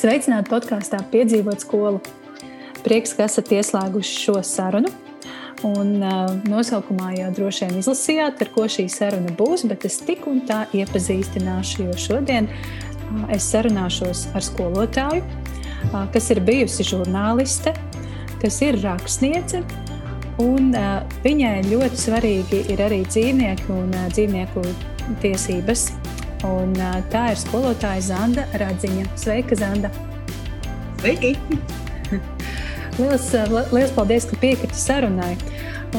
Sveicināti podkāstā Piedzīvot skolu. Prieks, ka esat ieslēguši šo sarunu. Un, uh, nosaukumā jau droši vien izlasījāt, ar ko šī saruna būs, bet es tik un tā iepazīstināšu, jo šodien uh, es sarunāšos ar skolotāju, uh, kas ir bijusi žurnāliste, kas ir rakstniece. Un, uh, viņai ļoti svarīgi ir arī dzīvnieki un uh, dzīvnieku tiesības. Un, tā ir skolotāja Zanda Radziņa. Sveika, Zanda! Sveiki! Lielas, liels paldies, ka piekriti sarunai.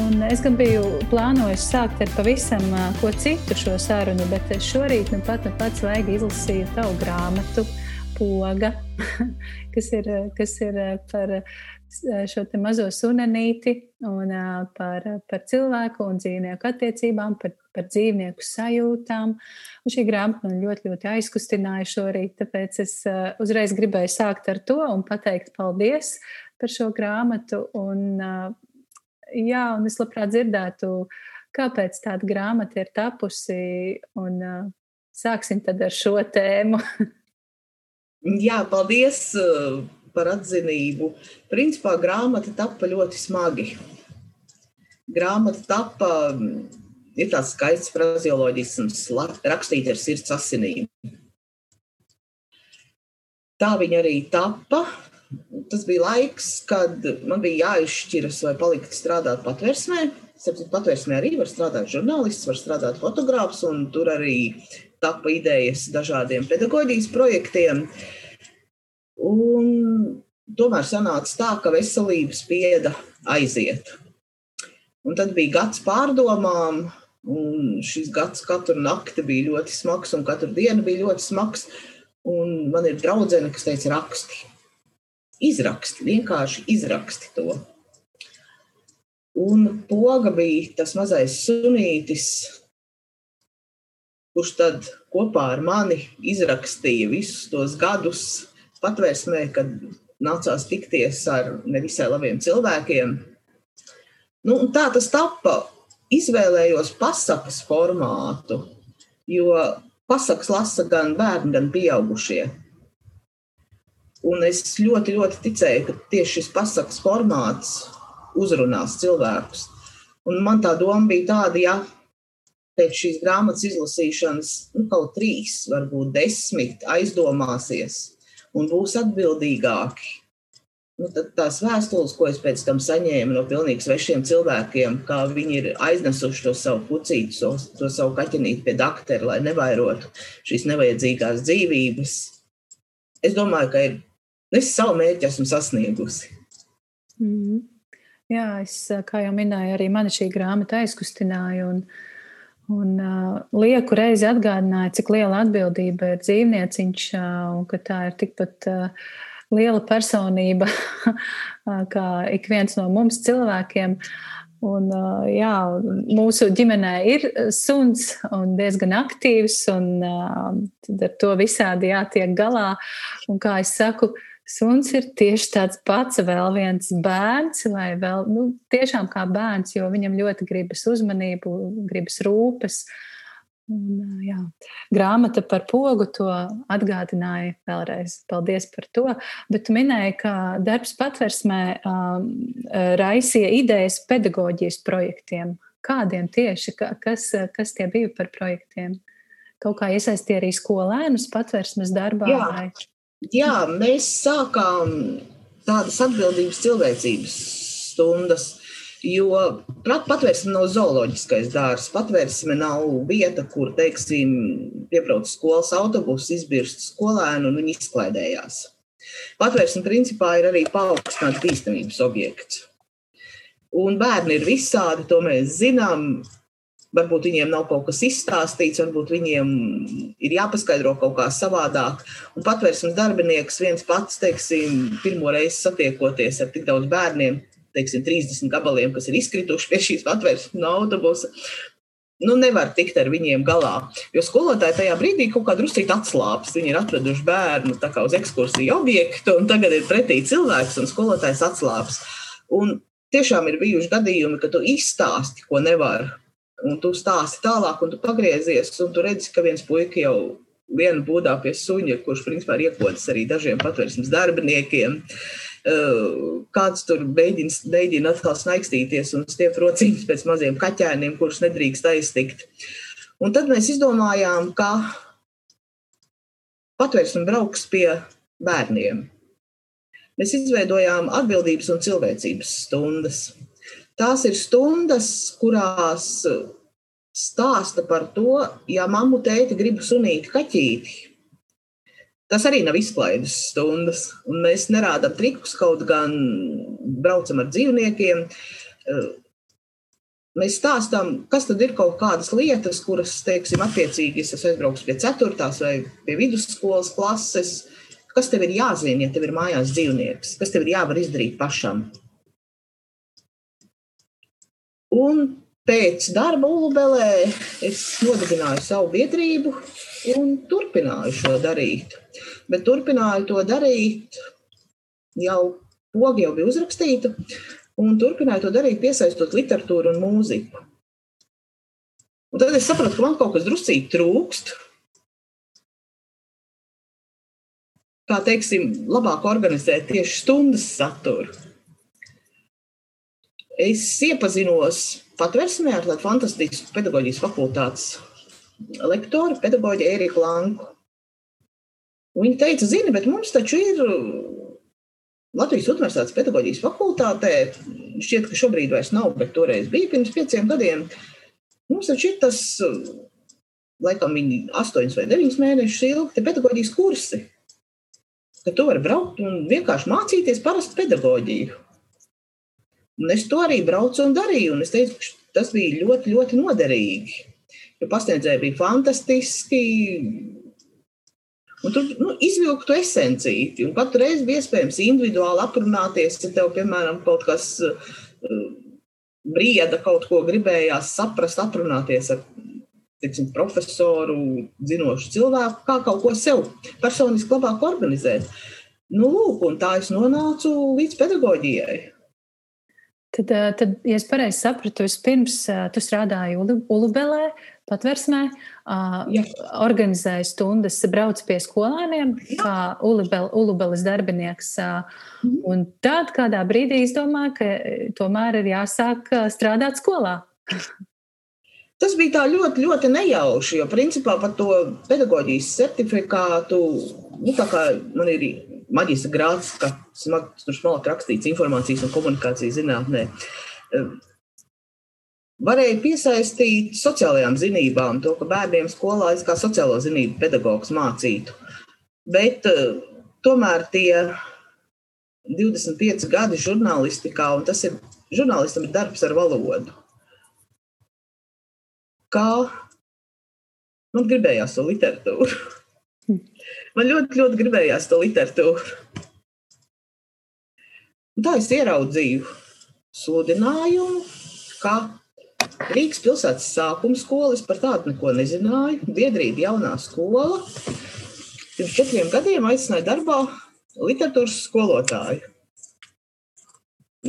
Un es gan biju plānojis sākt ar pavisam ko citu šo sarunu, bet šorīt nu pat, nu pats vajag izlasīt tavu grāmatu, poga, kas ir, kas ir par šo mazo sunenīti un par, par cilvēku un dzīvnieku attiecībām, par, par dzīvnieku sajūtām. Un šī grāmata man ļoti, ļoti aizkustināja šorīt, tāpēc es uzreiz gribēju sākt ar to un pateikt paldies par šo grāmatu. Un, jā, un es labprāt dzirdētu, kāpēc tāda grāmata ir tapusi, un sāksim tad ar šo tēmu. jā, paldies! Par atzinību. Principā grāmata tapa ļoti smagi. Grāmata tapa, ir tāds skaists frazioloģisms, rakstīt ar sirds asinīm. Tā viņa arī tapa. Tas bija laiks, kad man bija jāizšķiras, vai palikt strādāt patvērsmē. Patvērsmē arī var strādāt žurnālists, var strādāt fotogrāfs, un tur arī tapa idejas dažādiem pedagoģijas projektiem. Uh, Un tomēr sanāca tā, ka veselība spieda aiziet. Un tad bija gads pārdomām, un šis gads katru nakti bija ļoti smags, un katru dienu bija ļoti smags. Un man ir draudzene, kas teica, raksti. Izraksti, vienkārši izraksti to. Un poga bija tas mazais sunītis, kurš tad kopā ar mani izrakstīja visus tos gadus, patvērsmē, kad nācās tikties ar nevisai labiem cilvēkiem. Nu, tā tas tappa. Izvēlējos pasakas formātu, jo pasakas lasa gan bērni, gan pieaugušie. Un es ļoti, ļoti ticēju, ka tieši šis pasakas formāts uzrunās cilvēkus. Un man tā doma bija tāda, ja pēc šīs grāmatas izlasīšanas, nu, kaut trīs, varbūt desmit aizdomāsies un būs atbildīgāki. Nu, tās vēstules, ko es pēc tam saņēmu no pilnīgi svešiem cilvēkiem, kā viņi ir aiznesuši to savu pucīti, to, to savu kaķenīti pie doktora, lai nevairotu šīs nevajadzīgās dzīvības. Es domāju, ka ir, es savu mērķi esmu sasniegusi. Mm. Jā, es, kā jau minēju, arī mani šī grāmata aizkustināja. Un, Un uh, lieku reizi atgādināja, cik liela atbildība ir dzīvnieciņš, uh, un ka tā ir tikpat uh, liela personība kā ik viens no mums cilvēkiem. Un, uh, jā, mūsu ģimenē ir suns un diezgan aktīvs, un uh, ar to visādi jātiek galā. Un, kā es saku, uh, Suns ir tieši tāds pats, vēl viens bērns, vai vēl nu, tiešām kā bērns, jo viņam ļoti gribas uzmanību, gribas rūpes. Un, jā. Grāmata par pogu to atgādināja vēlreiz. Paldies par to. Bet tu minēji, ka darbs patversmē um, raisīja idejas pedagoģijas projektiem. Kādiem tieši, kas, kas tie bija par projektiem? Kaut kā iesaistīja arī skolēnus patversmes darbā? Jā. Vai? Jā, mēs sākām tādas atbildības cilvēcības stundas. Jo patvērsme nav zooloģiskais dārsts. Patvērsme nav vieta, kur, teiksim, piebrauc skolas autobuss, izbirst skolēnu un viņi izklaidējās. Patvērsme principā ir arī paaugstināts bīstamības objekts. Un bērni ir visādi, to mēs zinām. Varbūt viņiem nav kaut kas izstāstīts, varbūt viņiem ir jāpaskaidro kaut kā savādāk. Un patvērsmes darbinieks viens pats, teiksim, pirmo reizi satiekoties ar tik daudz bērniem, teiksim, 30 gabaliem, kas ir izkrituši pie šīs patvērsmes no autobusa, nu, nevar tikt ar viņiem galā. Jo skolotāji tajā brīdī kaut kā drusku atslābst. Viņi ir atraduši bērnu uz ekskursiju objektu, un tagad ir pretī cilvēks, un skolotājs atslābst. Un tiešām ir bijuši gadījumi, ka tu izstāsti, ko nevar un tu stāsti tālāk, un tu pagriezies, un tu redzi, ka viens puika jau viena būdā pie suņa, kurš principā ir iekodas arī dažiem patvērsmes darbiniekiem. Kāds tur mēģina, atkal snaikstīties un stiep rociņus pēc maziem kaķēniem, kurus nedrīkst aiztikt. Un tad mēs izdomājām, ka patvērsme brauks pie bērniem. Mēs izveidojām atbildības un cilvēcības stundas. Tās ir stundas, kurās stāsta par to, ja mammu tēti grib sunīt kaķīti. Tas arī nav izklaides stundas, un mēs nerādām trikus, kaut gan braucam ar dzīvniekiem. Mēs stāstām, kas tad ir kaut kādas lietas, kuras, teiksim, attiecīgi es aizbraukšu pie 4. vai pie vidusskolas klases, kas tev ir jāzina, ja tev ir mājās dzīvnieks, kas tev ir jāvar izdarīt pašam. Un Pēc darba Ulubelē es nodibināju savu biedrību un turpināju šo darīt. Bet turpināju to darīt jau pogi jau bija uzrakstīta, un turpināju to darīt, piesaistot literatūru un mūziku. Un tad es sapratu, ka man kaut kas druscīgi trūkst. Kā teiksim, labāk organizēt tieši stundas saturu. Es iepazinos patversmē ar fantastisku pedagoģijas fakultātes lektoru, pedagoģu Eriku Lanku. Viņa teica, zini, bet mums taču ir Latvijas Universitātes pedagoģijas fakultātē, šķiet, ka šobrīd vairs nav, bet toreiz bija pirms pieciem gadiem. Mums taču ir tas, laikam, viņi astoņus vai deviņus mēnešus ilgi pedagoģijas kursi, ka tu vari braukt un vienkārši mācīties parastu pedagoģiju. Un es to arī braucu un darīju. Un es teicu, ka tas bija ļoti, ļoti noderīgi. Jo pasniedzēji bija fantastiski. Un tur nu, izvilkt to esenciju. Un katru reizi bija iespējams individuāli aprunāties, ja tev, piemēram, kaut kas uh, brieda, kaut ko gribējās saprast, aprunāties ar teiksim, profesoru, zinošu cilvēku, kā kaut ko sev personiski labāk organizēt. Nu, lūk, un tā es nonācu līdz pedagoģijai. Tad, eh, tad, ja es pareizi sapratu, vispirms eh, tu strādāji Ulubelē, patversmē, Jā. organizēji stundas, brauc pie skolēniem, Jā. kā Ulubel, Ulubeles darbinieks. Mhm. Un tad kādā brīdī izdomāju, ka eh, tomēr ir jāsāk strādāt skolā. Tas bija tā ļoti, ļoti nejauši, jo principā par to pedagoģijas certifikātu, nu, tā kā man ir maģistra grāts, kas tur smalki rakstīts informācijas un komunikācijas zinātnē. Varēja piesaistīt sociālajām zinībām, to, ka bērniem skolā es kā sociālo zinību pedagogs mācītu. Bet tomēr tie 25 gadi žurnālistikā, un tas ir žurnālistam ir darbs ar valodu. Kā man gribējās to literatūru. Man ļoti, ļoti gribējās to literatūru. Un tā es ieraudzīju sludinājumu, ka Rīgas pilsētas sākuma skola, es par tādu neko nezināju, biedrība jaunā skola. Pirms četriem gadiem aicināja darbā literatūras skolotāju.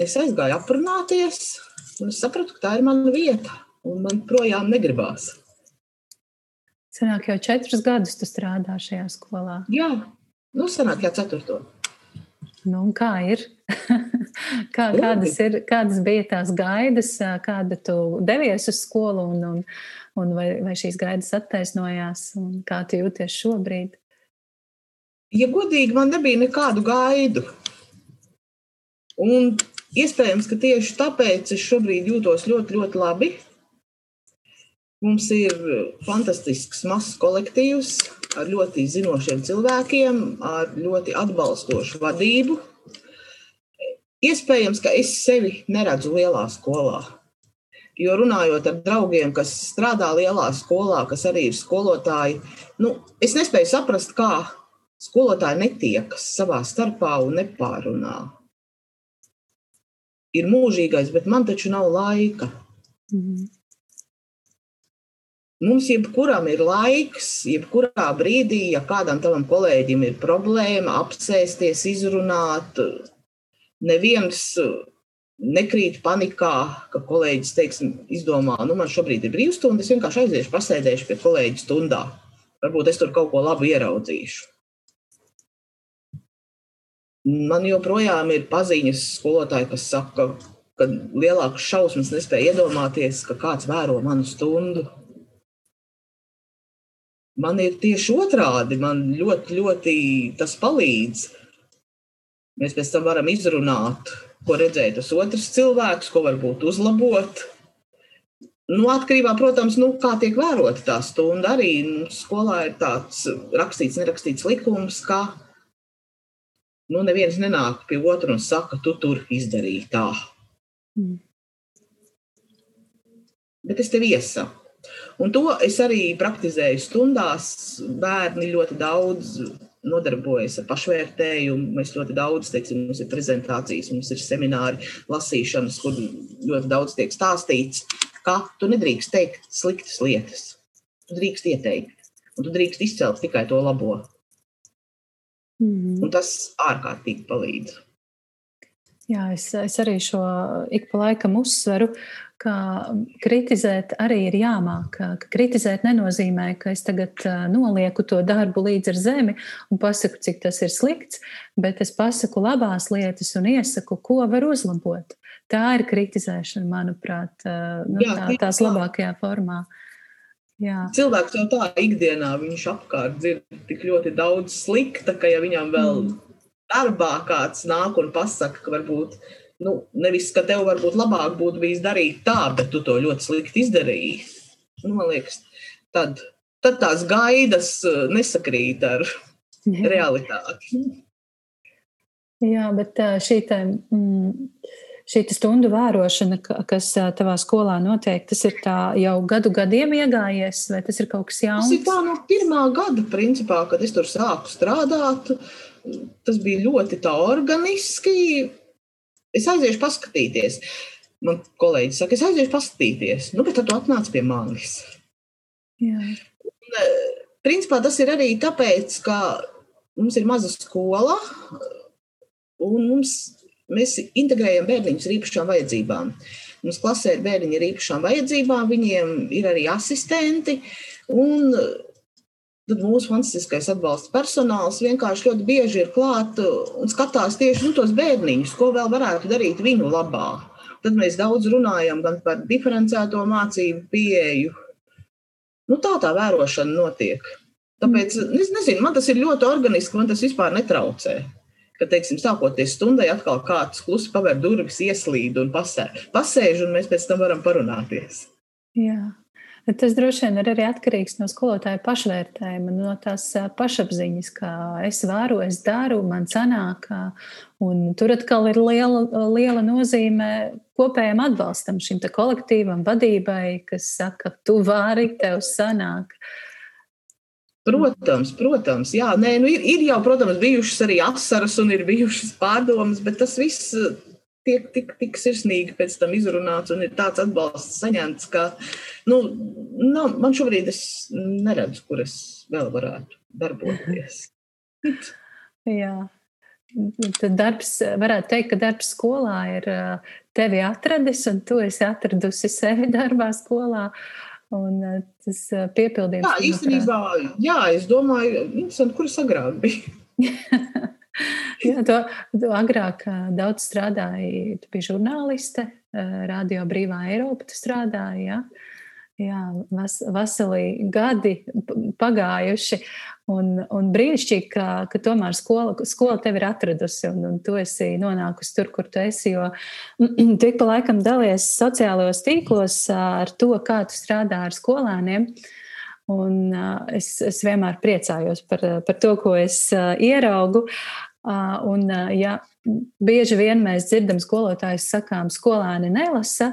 Es aizgāju aprunāties, un es sapratu, ka tā ir mana vieta, un man projām negribās. Senāk jau četrus gadus tu strādā šajā skolā. Jā, nu senāk jau ceturto. Nu, kā ir? kā, kādas, ir, kādas bija tās gaidas, kāda tu devies uz skolu, un, un, un vai, vai šīs gaidas attaisnojās, un kā tu jūties šobrīd? Ja godīgi, man nebija nekādu gaidu. Un iespējams, ka tieši tāpēc es šobrīd jūtos ļoti, ļoti labi. Mums ir fantastisks mazs kolektīvs ar ļoti zinošiem cilvēkiem, ar ļoti atbalstošu vadību. Iespējams, ka es sevi neredzu lielā skolā. Jo runājot ar draugiem, kas strādā lielā skolā, kas arī ir skolotāji, nu, es nespēju saprast, kā skolotāji netiekas savā starpā un nepārunā. Ir mūžīgais, bet man taču nav laika. Mm -hmm. Mums jebkuram ir laiks, jebkurā brīdī, ja kādam tavam kolēģim ir problēma, apsēsties, izrunāt. Neviens nekrīt panikā, ka kolēģis teiksim, izdomā, nu, man šobrīd ir brīvstunda, es vienkārši aiziešu, pasēdēšu pie kolēģa stundā. Varbūt es tur kaut ko labu ieraudzīšu. Man joprojām ir paziņas skolotāji, kas saka, ka lielākas šausmas nespēja iedomāties, ka kāds vēro manu stundu. Man ir tieši otrādi. Man ļoti, ļoti tas palīdz. Mēs pēc tam varam izrunāt, ko redzēja tas otrs cilvēks, ko varbūt uzlabot. Nu, atkarībā, protams, nu, kā tiek vērota tā stunda. Arī nu, skolā ir tāds rakstīts, nerakstīts likums, ka nu, neviens nenāk pie otra un saka, tu tur izdarīji tā. Mm. Bet es tev iesaku. Un to es arī praktizēju stundās. Bērni ļoti daudz nodarbojas ar pašvērtējumu. Mēs ļoti daudz, teiksim, mums ir prezentācijas, mums ir semināri, lasīšanas, kur ļoti daudz tiek stāstīts, ka tu nedrīkst teikt sliktas lietas. Tu drīkst ieteikt, un tu drīkst izcelt tikai to labo. Mm. Un tas ārkārtīgi palīdz. Jā, es, es arī šo ik pa laikam uzsveru, ka kritizēt arī ir jāmāk. Ka kritizēt nenozīmē, ka es tagad nolieku to darbu līdz ar zemi un pasaku, cik tas ir slikts, bet es pasaku labās lietas un iesaku, ko var uzlabot. Tā ir kritizēšana, manuprāt, nu, Jā, tā, tās labākajā formā. Jā. Cilvēks jau tā ikdienā viņš apkārt dzird tik ļoti daudz slikta, ka ja viņam vēl mm darbā kāds nāk un pasaka, ka varbūt nu, nevis, ka tev varbūt labāk būtu bijis darīt tā, bet tu to ļoti slikti izdarīji. Nu, man liekas, tad, tad tās gaidas uh, nesakrīt ar Jā. realitāti. Jā, bet uh, šī tā. Mm, šī stundu vērošana, kas tavā skolā notiek, tas ir jau gadu gadiem iegājies, vai tas ir kaut kas jauns? Tas ir tā no pirmā gada, principā, kad es tur sāku strādāt tas bija ļoti organiski. Es aiziešu paskatīties. Man kolēģis saka, es aiziešu paskatīties. Nu, bet tad tu atnāc pie manis. Jā. Un, e, principā tas ir arī tāpēc, ka mums ir maza skola un mums, mēs integrējam bērniņus ar īpašām vajadzībām. Mums klasē ir bērniņi ar īpašām vajadzībām, viņiem ir arī asistenti. Un Tad mūsu fantastiskais atbalsta personāls vienkārši ļoti bieži ir klāt un skatās tieši nu, tos bērniņus, ko vēl varētu darīt viņu labā. Tad mēs daudz runājam gan par diferencēto mācību pieeju. Nu, tā tā vērošana notiek. Tāpēc es nezinu, man tas ir ļoti organiski, man tas vispār netraucē. Kad, teiksim, sākoties stundai, atkal kāds klusi paver durvis, ieslīd un pasē, pasēž, un mēs pēc tam varam parunāties. Jā. Tas droši vien ir arī atkarīgs no skolotāja pašvērtējuma, no tās pašapziņas, ka es varu, es daru, man sanāk. Un tur atkal ir liela, liela nozīme kopējam atbalstam šim kolektīvam, vadībai, kas saka, tu vari, tev sanāk. Protams, protams, jā, nē, nu ir, ir jau, protams, bijušas arī asaras un ir bijušas pārdomas, bet tas viss tiek tik, tik sirsnīgi pēc tam izrunāts un ir tāds atbalsts saņemts, ka nu, nav, man šobrīd es neredzu, kur es vēl varētu darboties. Jā. Tad darbs, varētu teikt, ka darbs skolā ir tevi atradis, un tu esi atradusi sevi darbā skolā. Un tas piepildījums. Jā, īstenībā, jā, es domāju, kur es agrāk biju. Jā, to, to agrāk daudz strādāji. Tu biji žurnāliste, Radio Brīvā Eiropa. Tu strādāji. Ja? Jā, vas, veseli gadi pagājuši. Un, un brīnišķīgi, ka, ka tomēr skola, skola tevi ir atradusi un, un tu esi nonākusi tur, kur tu esi. Jo tu ik pa laikam dalies sociālajos tīklos ar to, kā tu strādā ar skolēniem. Un, uh, es, es vienmēr priecājos par, par to, ko es uh, ieraugu. Un, ja bieži vien mēs dzirdam skolotājus sakām, skolēni nelasa,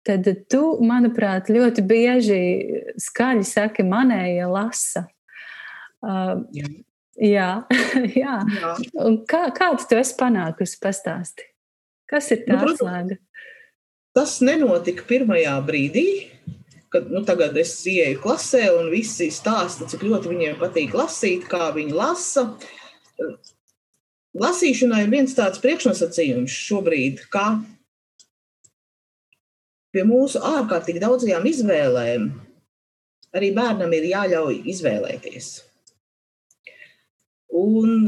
tad tu, manuprāt, ļoti bieži skaļi saki, manēja lasa. Jā. Jā, jā. jā. Un kā, kādu tu esi panākusi pastāsti? Kas ir tā nu, atslēga? Tas nenotika pirmajā brīdī, kad nu, tagad es ieeju klasē un visi stāsta, cik ļoti viņiem patīk lasīt, kā viņi lasa. Lasīšanai ir viens tāds priekšnosacījums šobrīd, ka pie mūsu ārkārtīgi daudzajām izvēlēm arī bērnam ir jāļauj izvēlēties. Un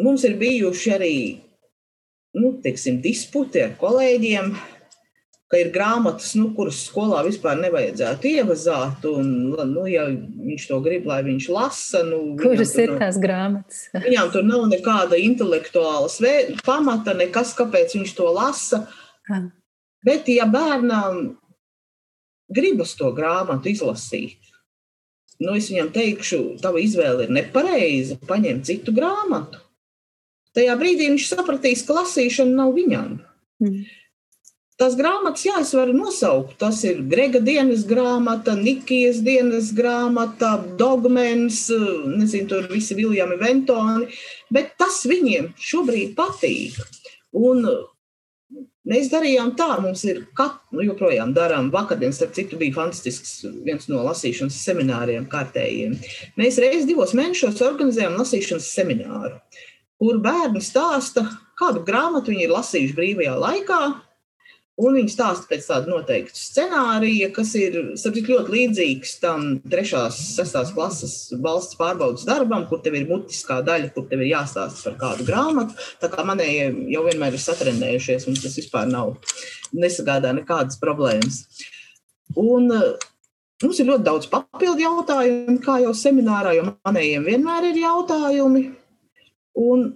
mums ir bijuši arī nu, teiksim, disputi ar kolēģiem, ka ir grāmatas, nu, kuras skolā vispār nevajadzētu ievazāt. Un, nu, ja viņš to grib, lai viņš lasa, nu, kuras ir tās grāmatas? viņām tur nav nekāda intelektuāla pamata, nekas, kāpēc viņš to lasa. Ha. Bet, ja bērnam gribas to grāmatu izlasīt, nu, es viņam teikšu, tava izvēle ir nepareiza, paņem citu grāmatu. Tajā brīdī viņš sapratīs, ka lasīšana nav viņam. Mm. Tās grāmatas, jā, es varu nosaukt. Tas ir Grega dienas grāmata, Nikijas dienas grāmata, Dogmens, nezinu, tur visi Viljami Ventoni, bet tas viņiem šobrīd patīk. Un Mēs darījām tā, mums ir katru, nu, joprojām darām. Vakardienas, starp citu, bija fantastisks viens no lasīšanas semināriem kārtējiem. Mēs reizes divos mēnešos organizējām lasīšanas semināru, kur bērni stāsta, kādu grāmatu viņi ir lasījuši brīvajā laikā, Un viņi stāsta pēc tāda noteikta scenārija, kas ir sapcīt, ļoti līdzīgs tam 3. un 6. klases valsts pārbaudas darbam, kur tev ir mutiskā daļa, kur tev ir jāstāsta par kādu grāmatu. Tā kā manējie jau vienmēr ir satrenējušies, un tas vispār nav nesagādā nekādas problēmas. Un eh, mums ir ļoti daudz papildu jautājumu, kā jau seminārā, jo manējiem vienmēr ir jautājumi. Un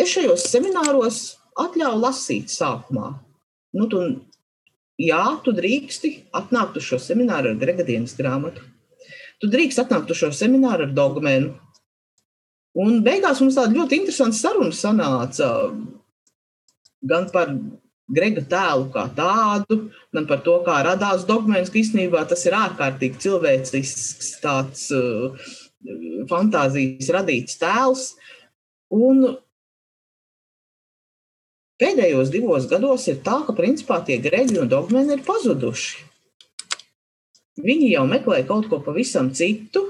es šajos semināros atļauju lasīt sākumā nu, tu, jā, tu drīksti atnākt uz šo semināru ar Gregadienas grāmatu. Tu drīkst atnākt uz šo semināru ar dogmēnu. Un beigās mums tāda ļoti interesanta saruna sanāca gan par Grega tēlu kā tādu, gan par to, kā radās dogmēns, ka īstenībā tas ir ārkārtīgi cilvēcisks tāds uh, fantāzijas radīts tēls. Un Pēdējos divos gados ir tā, ka principā tie grēļi un dogmeni ir pazuduši. Viņi jau meklē kaut ko pavisam citu.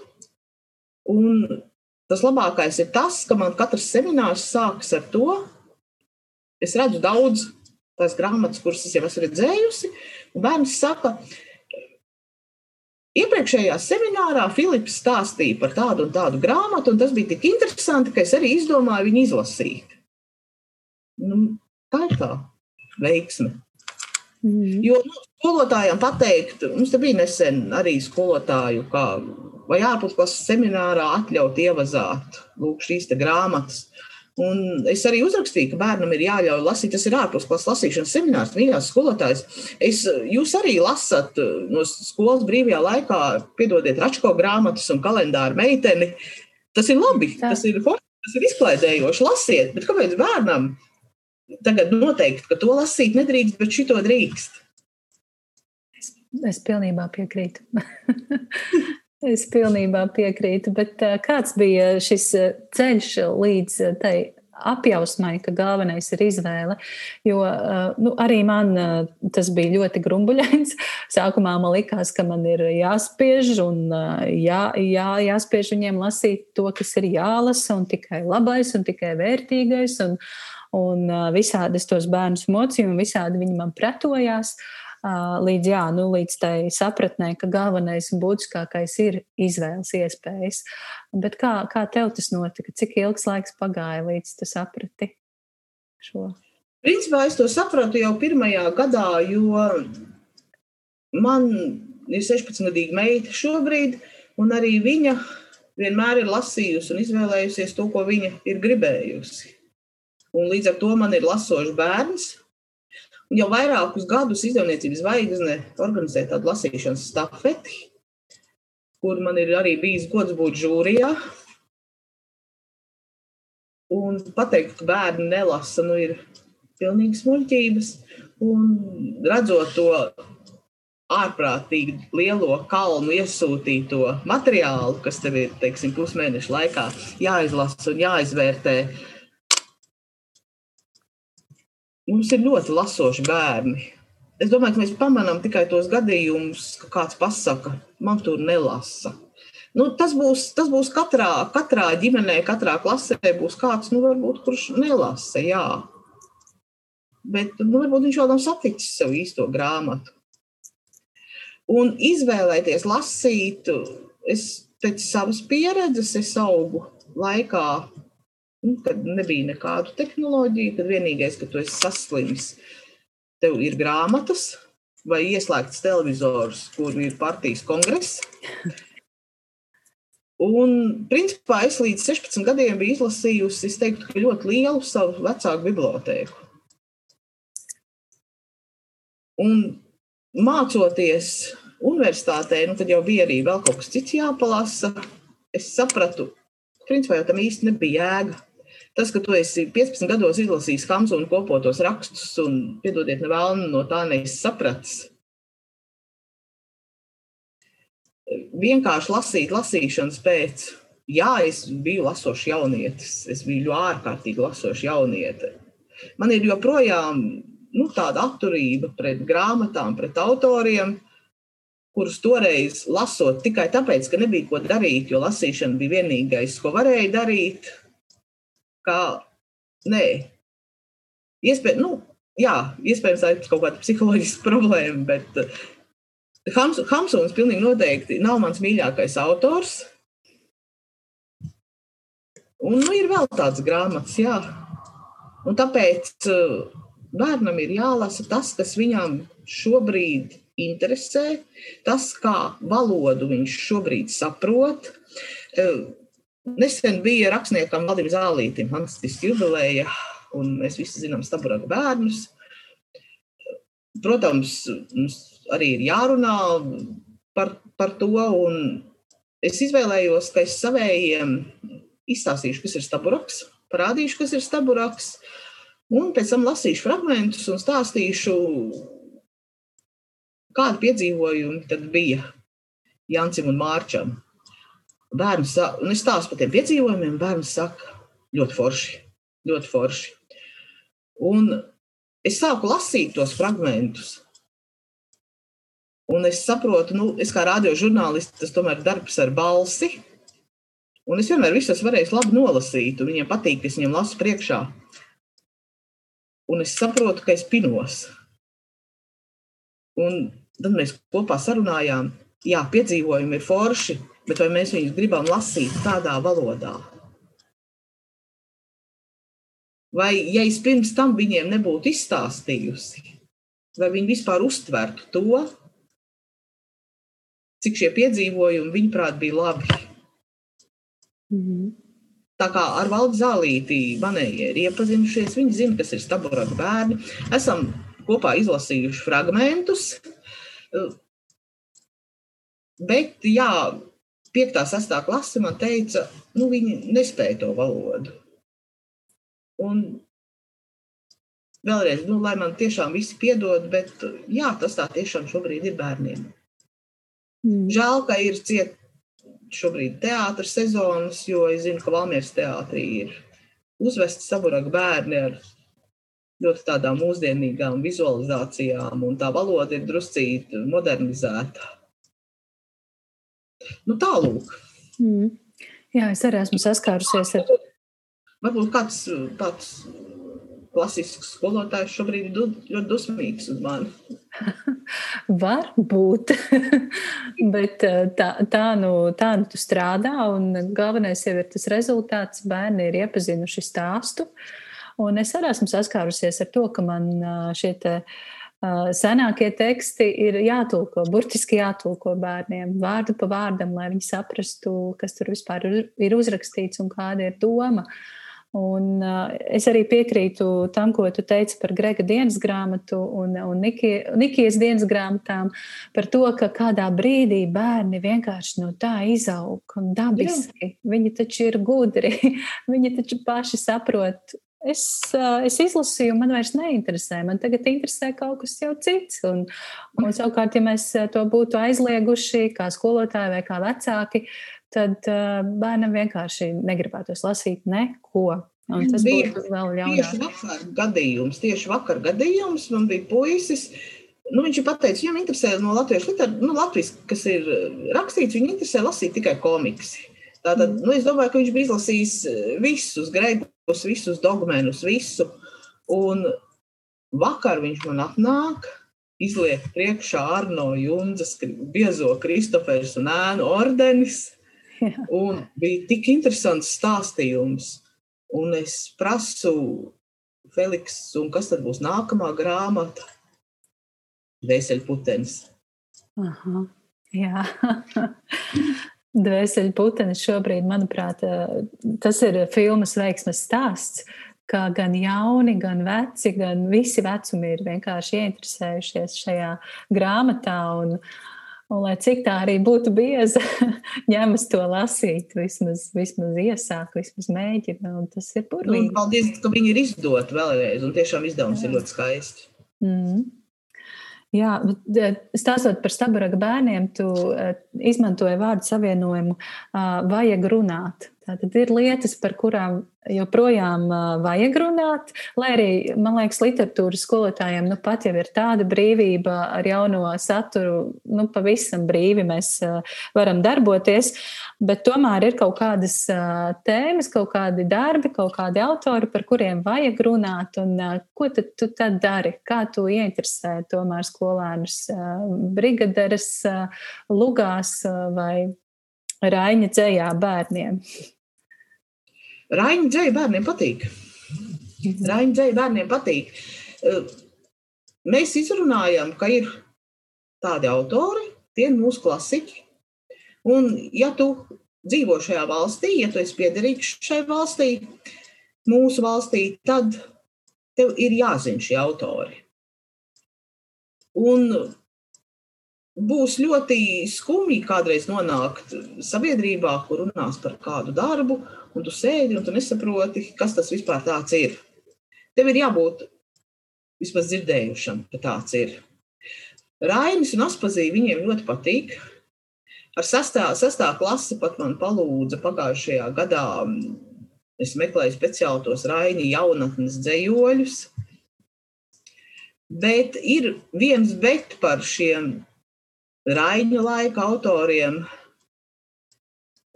Un tas labākais ir tas, ka man katrs seminārs sākas ar to, es redzu daudz tās grāmatas, kuras es jau esmu redzējusi, un bērns saka, Iepriekšējā seminārā Filips stāstīja par tādu un tādu grāmatu, un tas bija tik interesanti, ka es arī izdomāju viņu izlasīt. Nu, Tā ir tā veiksme. Mm. Jo nu, skolotājiem pateikt, mums te bija nesen arī skolotāju, kā, vai ārpusklases seminārā atļaut ievazāt lūk, šīs grāmatas. Un es arī uzrakstīju, ka bērnam ir jāļauj lasīt. Tas ir ārpusklases lasīšanas seminārs, mīļās skolotājs. Es, jūs arī lasat no skolas brīvajā laikā, piedodiet, račko grāmatas un kalendāru meiteni. Tas ir labi, tas ir, tas ir izklaidējoši. Lasiet, bet kāpēc bērnam? Tagad noteikti, ka to lasīt nedrīkst, bet šito drīkst. Es, es pilnībā piekrītu. es pilnībā piekrītu, bet kāds bija šis ceļš līdz tai apjausmai, ka galvenais ir izvēle. Jo nu, arī man tas bija ļoti grumbuļains. Sākumā man likās, ka man ir jāspiež un jā, jā, jāspiež viņiem lasīt to, kas ir jālasa, un tikai labais un tikai vērtīgais. Un, un visādi es tos bērnus mocīju, un visādi viņi man pretojās. Līdz, jā, nu, līdz tai sapratnē, ka galvenais un būtiskākais ir izvēles iespējas. Bet kā, kā tev tas notika? Cik ilgs laiks pagāja, līdz tu saprati šo? Principā es to sapratu jau pirmajā gadā, jo man ir 16-gadīga meita šobrīd, un arī viņa vienmēr ir lasījusi un izvēlējusies to, ko viņa ir gribējusi. Un līdz ar to man ir lasošs bērns. Un jau vairākus gadus izdevniecības zvaigzne organizē tādu lasīšanas stafeti, kur man ir arī bijis gods būt žūrijā. Un pateikt, ka bērni nelasa, nu ir pilnīgi smuļķības. Un redzot to ārprātīgi lielo kalnu iesūtīto materiālu, kas tev ir, teiksim, pusmēneša laikā jāizlasa un jāizvērtē, mums ir ļoti lasoši bērni. Es domāju, ka mēs pamanām tikai tos gadījumus, ka kāds pasaka, man tur nelasa. Nu, tas, būs, tas būs katrā, katrā ģimenē, katrā klasē būs kāds, nu, varbūt, kurš nelasa, jā. Bet nu, varbūt viņš vēl nav saticis sev īsto grāmatu. Un izvēlēties lasīt, es pēc savas pieredzes es augu laikā, nu, kad nebija nekādu tehnoloģiju, kad vienīgais, ka tu esi saslims, tev ir grāmatas vai ieslēgts televizors, kur ir partijas kongress. Un, principā, es līdz 16 gadiem biju izlasījusi, es teiktu, ka ļoti lielu savu vecāku bibliotēku. Un mācoties universitātē, nu, tad jau bija arī vēl kaut kas cits jāpalasa. Es sapratu, principā jau tam īsti nebija jēga. Tas, ka tu esi 15 gados izlasījis Hamsuna kopotos rakstus un, piedodiet, nevēlu no tā neesi sapratis. Vienkārši lasīt, lasīšanas pēc. Jā, es biju lasošs jaunietis. Es biju ārkārtīgi lasošs jaunietis. Man ir joprojām nu, tāda atturība pret grāmatām, pret autoriem, kurus toreiz lasot tikai tāpēc, ka nebija ko darīt, jo lasīšana bija vienīgais, ko varēja darīt. Kā, nē, Iespēj, nu, jā, iespējams, tā ir kaut kāda psiholoģiska problēma, bet uh, Hams, Hamsuns pilnīgi noteikti nav mans mīļākais autors. Un nu, ir vēl tāds grāmatas, jā. Un tāpēc uh, bērnam ir jālasa tas, kas viņam šobrīd interesē, tas, kā valodu viņš šobrīd saprot. Nesen bija rakstniekam Valdim Zālītim fantastiski jubileja, un mēs visi zinām Staburaga bērnus. Protams, mums arī ir jārunā par, par to, un es izvēlējos, ka es savējiem izstāstīšu, kas ir Staburaks, parādīšu, kas ir Staburaks, un pēc tam lasīšu fragmentus un stāstīšu Kādi piedzīvojumi tad bija Jancim un Mārčam? Bērns un es stāstu par tiem piedzīvojumiem, bērns saka, ļoti forši, ļoti forši. Un es sāku lasīt tos fragmentus. Un es saprotu, nu, es kā radiožurnālists, tas tomēr ir darbs ar balsi. Un es vienmēr visus varēju labi nolasīt, un viņiem patīk, ka es viņiem lasu priekšā. Un es saprotu, ka es pinos. Un Tad mēs kopā sarunājām, jā, piedzīvojumi ir forši, bet vai mēs viņus gribam lasīt tādā valodā? Vai, ja es pirms tam viņiem nebūtu izstāstījusi, vai viņi vispār uztvertu to, cik šie piedzīvojumi, viņuprāt, bija labi? Mm -hmm. Tā kā ar valdu zālīti manējie ir iepazinušies, viņi zina, kas ir staburāka bērni. Esam kopā izlasījuši fragmentus, Bet, jā, 5. un 6. klase man teica, nu, viņi nespēja to valodu. Un vēlreiz, nu, lai man tiešām visi piedod, bet jā, tas tā tiešām šobrīd ir bērniem. Mm. Žēl, ka ir ciet šobrīd teātris sezonas, jo es zinu, ka Valmieras teātrī ir uzvesti saburāk bērni ar ļoti tādām mūsdienīgām vizualizācijām, un tā valoda ir druscīt modernizēta. Nu, tālūk. Mm. Jā, es arī esmu saskārusies ar. Varbūt kāds tāds klasisks skolotājs šobrīd ir ļoti dusmīgs uz mani. Var būt, bet tā, tā, nu, tā nu tu strādā, un galvenais jau ir tas rezultāts. Bērni ir iepazinuši stāstu. Un es arī esmu saskārusies ar to, ka man šie te, uh, senākie teksti ir jātulko, burtiski jātulko bērniem, vārdu pa vārdam, lai viņi saprastu, kas tur vispār ir uzrakstīts un kāda ir doma. Un, uh, es arī piekrītu tam, ko tu teici par Grega dienas grāmatu un, un Nikijas dienas grāmatām, par to, ka kādā brīdī bērni vienkārši no tā izaug un dabiski. Jā. Viņi taču ir gudri, viņi taču paši saprot es, es izlasīju, man vairs neinteresē. Man tagad interesē kaut kas jau cits. Un, un savukārt, ja mēs to būtu aizlieguši kā skolotāji vai kā vecāki, tad bērnam vienkārši negribētos lasīt neko. Un tas bija. Tieši vakar gadījums, tieši vakar gadījums man bija puisis. Nu, viņš ir pateicis, viņam interesē no latviešu literatūras, nu, Latvijas, kas ir rakstīts, viņu interesē lasīt tikai komiksi. Tātad, mm. nu, es domāju, ka viņš bija izlasījis visus Gregu visus dogmenus, visu. Un vakar viņš man atnāk izliek priekšā Arno Junzas biezo Kristofers un ēnu ordenis. Un bija tik interesants stāstījums. Un es prasu Feliks, un kas tad būs nākamā grāmata? Dvēseļputenis. Aha, jā. Dvēseļputenis šobrīd, manuprāt, tas ir filmas veiksmes stāsts ka gan jauni, gan veci, gan visi vecumi ir vienkārši ieinteresējušies šajā grāmatā. Un, un lai cik tā arī būtu bieza, ņemas to lasīt, vismaz, vismaz iesāk, vismaz mēģina. Tas ir burvīgi. Nu, paldies, ka viņi ir izdoti vēlreiz, un tiešām izdevums Jā. ir ļoti skaists. Mm. Jā, stāstot par stabaraga bērniem, tu izmantoji vārdu savienojumu vajag runāt. Tātad ir lietas, par kurām joprojām vajag runāt, lai arī, man liekas, literatūras skolotājiem nu pat jau ir tāda brīvība ar jauno saturu, nu pavisam brīvi mēs varam darboties, bet tomēr ir kaut kādas tēmas, kaut kādi darbi, kaut kādi autori, par kuriem vajag runāt, un ko tad tu tad dari? Kā tu ieinteresē tomēr skolēnus brigaderes lugās vai Raiņa dzējā bērniem? Raņa dzēja bērniem patīk. Raņa dzēja bērniem patīk. Mēs izrunājam, ka ir tādi autori, tie ir mūsu klasiķi. Un, ja tu dzīvo šajā valstī, ja tu esi piederīgs šai valstī, mūsu valstī, tad tev ir jāzina šie autori. Un būs ļoti skumji kādreiz nonākt sabiedrībā, kur runās par kādu darbu, un tu sēdi un tu nesaproti, kas tas vispār tāds ir. Tev ir jābūt vismaz dzirdējušam, ka tāds ir. Rainis un Aspazīja viņiem ļoti patīk. Ar sastā, sastā klasi pat man palūdza pagājušajā gadā. Es meklēju speciāli tos Raini jaunatnes dzējoļus. Bet ir viens bet par šiem Raņu laika autoriem,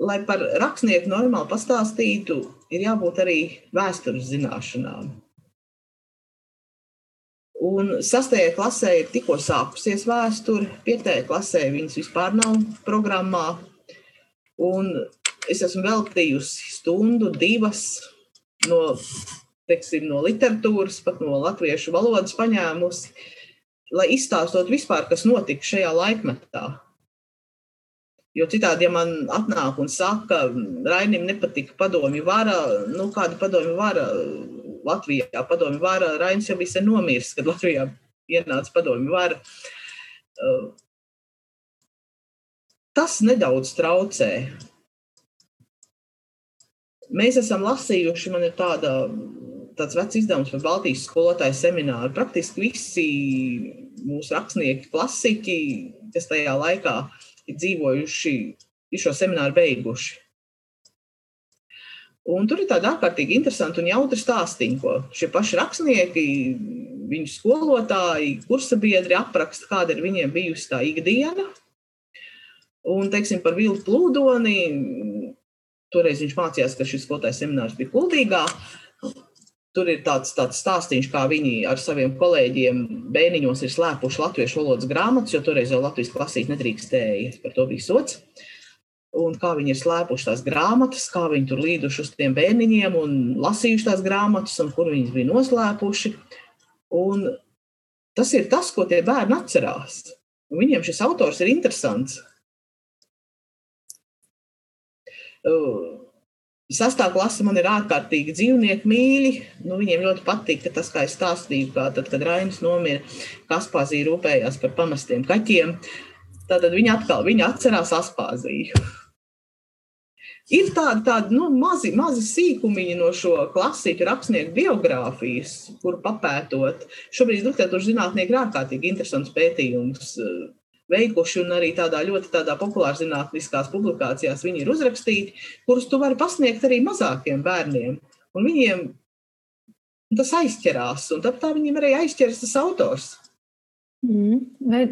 lai par rakstnieku normāli pastāstītu, ir jābūt arī vēstures zināšanām. Un sastajā klasē ir tikko sākusies vēsture, piektajā klasē viņas vispār nav programmā. Un es esmu veltījusi stundu, divas no, teiksim, no literatūras, pat no latviešu valodas paņēmusi, lai izstāstot vispār, kas notika šajā laikmetā. Jo citādi, ja man atnāk un saka, Rainim nepatika padomju vara, nu kāda padomju vara Latvijā, padomju vara, Rainis jau bija nomiris, kad Latvijā ienāca padomju vara. Uh, tas nedaudz traucē. Mēs esam lasījuši, man ir tāda, tāds vecs izdevums par Baltijas skolotāju semināru. Praktiski visi mūsu rakstnieki, klasiķi, kas tajā laikā ir dzīvojuši, ir šo semināru beiguši. Un tur ir tādi ārkārtīgi interesanti un jautri stāstīņi, ko šie paši rakstnieki, viņu skolotāji, kursabiedri apraksta, kāda ir viņiem bijusi tā ikdiena. Un, teiksim, par Vilnu Plūdoni, toreiz viņš mācījās, ka šis skolotājs seminārs bija Kuldīgā. Tur ir tāds, tāds stāstījums, kā viņi ar saviem kolēģiem bērniņos ir slēpuši latviešu valodas grāmatas, jo toreiz jau Latvijas klasīt nedrīkstēja, par to bija sots. Un kā viņi ir slēpuši tās grāmatas, kā viņi tur līduši uz tiem bērniņiem un lasījuši tās grāmatas, un kur viņas bija noslēpuši. Un tas ir tas, ko tie bērni atcerās. Un viņiem šis autors ir interesants. Uh, Sastā klase man ir ārkārtīgi dzīvnieki mīļi. Nu, viņiem ļoti patīk tas, kā es stāstīju, kā tad, kad Rainis nomira, Kaspāzija rūpējās par pamestiem kaķiem. Tad viņi atkal viņi atcerās Aspāziju. Ir tādi, tādi nu, mazi, mazi sīkumiņi no šo klasiku rakstnieku biogrāfijas, kur papētot. Šobrīd literatūras zinātnieki ir ārkārtīgi interesants pētījums veikuši un arī tādā ļoti tādā populārzinātniskās publikācijās viņi ir uzrakstīti, kurus tu vari pasniegt arī mazākiem bērniem. Un viņiem tas aizķerās, un tāpēc tā viņiem arī aizķeras tas autors. Mm.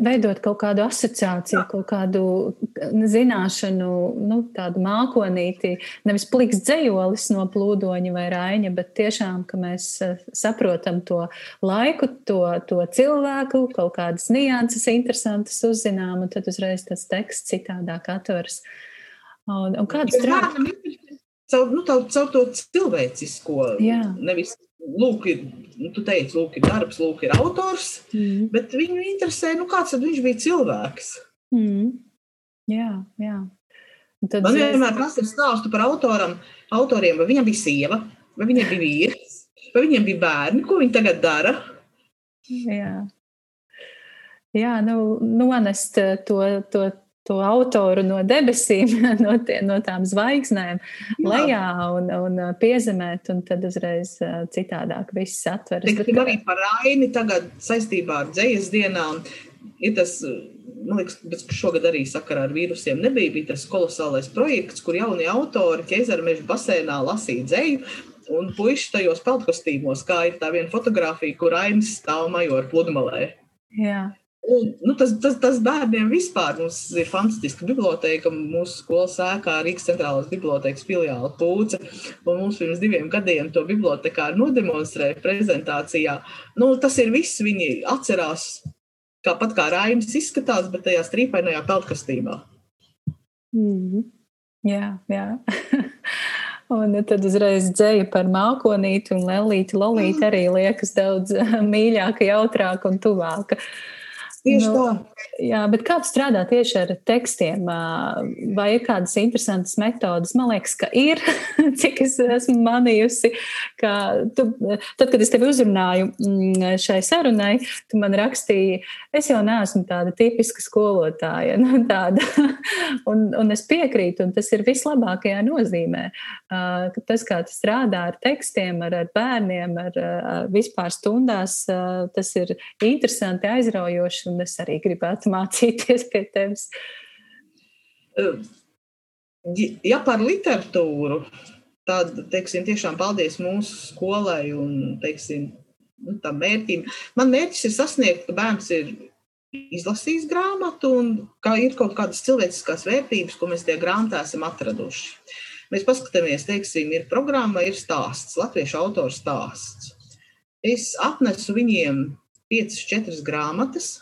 Veidot kaut kādu asociāciju, kaut kādu zināšanu, nu, tādu mākonīti, nevis pliks dzējolis no plūdoņa vai raiņa, bet tiešām, ka mēs eh, saprotam to laiku, to, to cilvēku, kaut kādas nianses interesantas uzzinām, un tad uzreiz tas teksts citādāk atveras. Un, un kāds strādā? Caur, nu, caur, caur to cilvēcisko, Jā. nevis lūk, ir, nu, tu teici, lūk, ir darbs, lūk, ir autors, mm. bet viņu interesē, nu, kāds viņš bija cilvēks. Mm. Jā, jā. Un tad Man vienmēr prasa stāstu par autoram, autoriem, vai viņam bija sieva, vai viņam bija vīrs, vai viņiem bija bērni, ko viņi tagad dara. Jā. Jā, nu, nonest to, to to autoru no debesīm, no, tie, no tām zvaigznēm, Jā. lejā un, un uh, piezemēt, un tad uzreiz uh, citādāk viss atveras. Bet, bet, arī par Aini tagad saistībā ar dzējas dienām ir tas, man liekas, bet šogad arī sakarā ar vīrusiem nebija, bija tas kolosālais projekts, kur jaunie autori ķezara meža basēnā lasīja dzēju, un puiši tajos peltkostīmos, kā ir tā viena fotografija, kur Ainis stāv majoru pludmalē. Jā. Un, nu, tas, tas, tas bērniem vispār mums ir fantastiska biblioteka. Mūsu skolas ēkā Rīgas centrālās bibliotekas filiāla pūce. Mums pirms diviem gadiem to bibliotekā nodemonstrēja prezentācijā. Nu, tas ir viss. Viņi atcerās, kāpat kā Rainis izskatās, bet tajā strīpainajā peltkastībā. Mm. Jā, jā. Un tad uzreiz dzēja par mākonīti un lelīti. Lolīti arī liekas daudz mīļāka, jautrāka un tuvāka. Uh, Tieši nu, tā. Jā, bet kā strādā tieši ar tekstiem? Vai ir kādas interesantas metodas? Man liekas, ka ir, cik es esmu manījusi, ka tu, tad, kad es tevi uzrunāju mm, šai sarunai, tu man rakstīji, es jau neesmu tāda tipiska skolotāja. Nu, tāda. un, un es piekrītu, un tas ir vislabākajā nozīmē. Tas, kā tu strādā ar tekstiem, ar, ar bērniem, ar, ar vispār stundās, tas ir interesanti, aizraujoši, un es arī gribētu mācīties pie tevis. Ja par literatūru, tad, teiksim, tiešām paldies mūsu skolai un, teiksim, nu, tam mērķim. Man mērķis ir sasniegt, ka bērns ir izlasījis grāmatu un ka ir kaut kādas cilvēciskās vērtības, ko mēs tajā grāmatā esam atraduši. Mēs paskatāmies, teiksim, ir programma, ir stāsts, latviešu autors stāsts. Es atnesu viņiem piecas, četras grāmatas,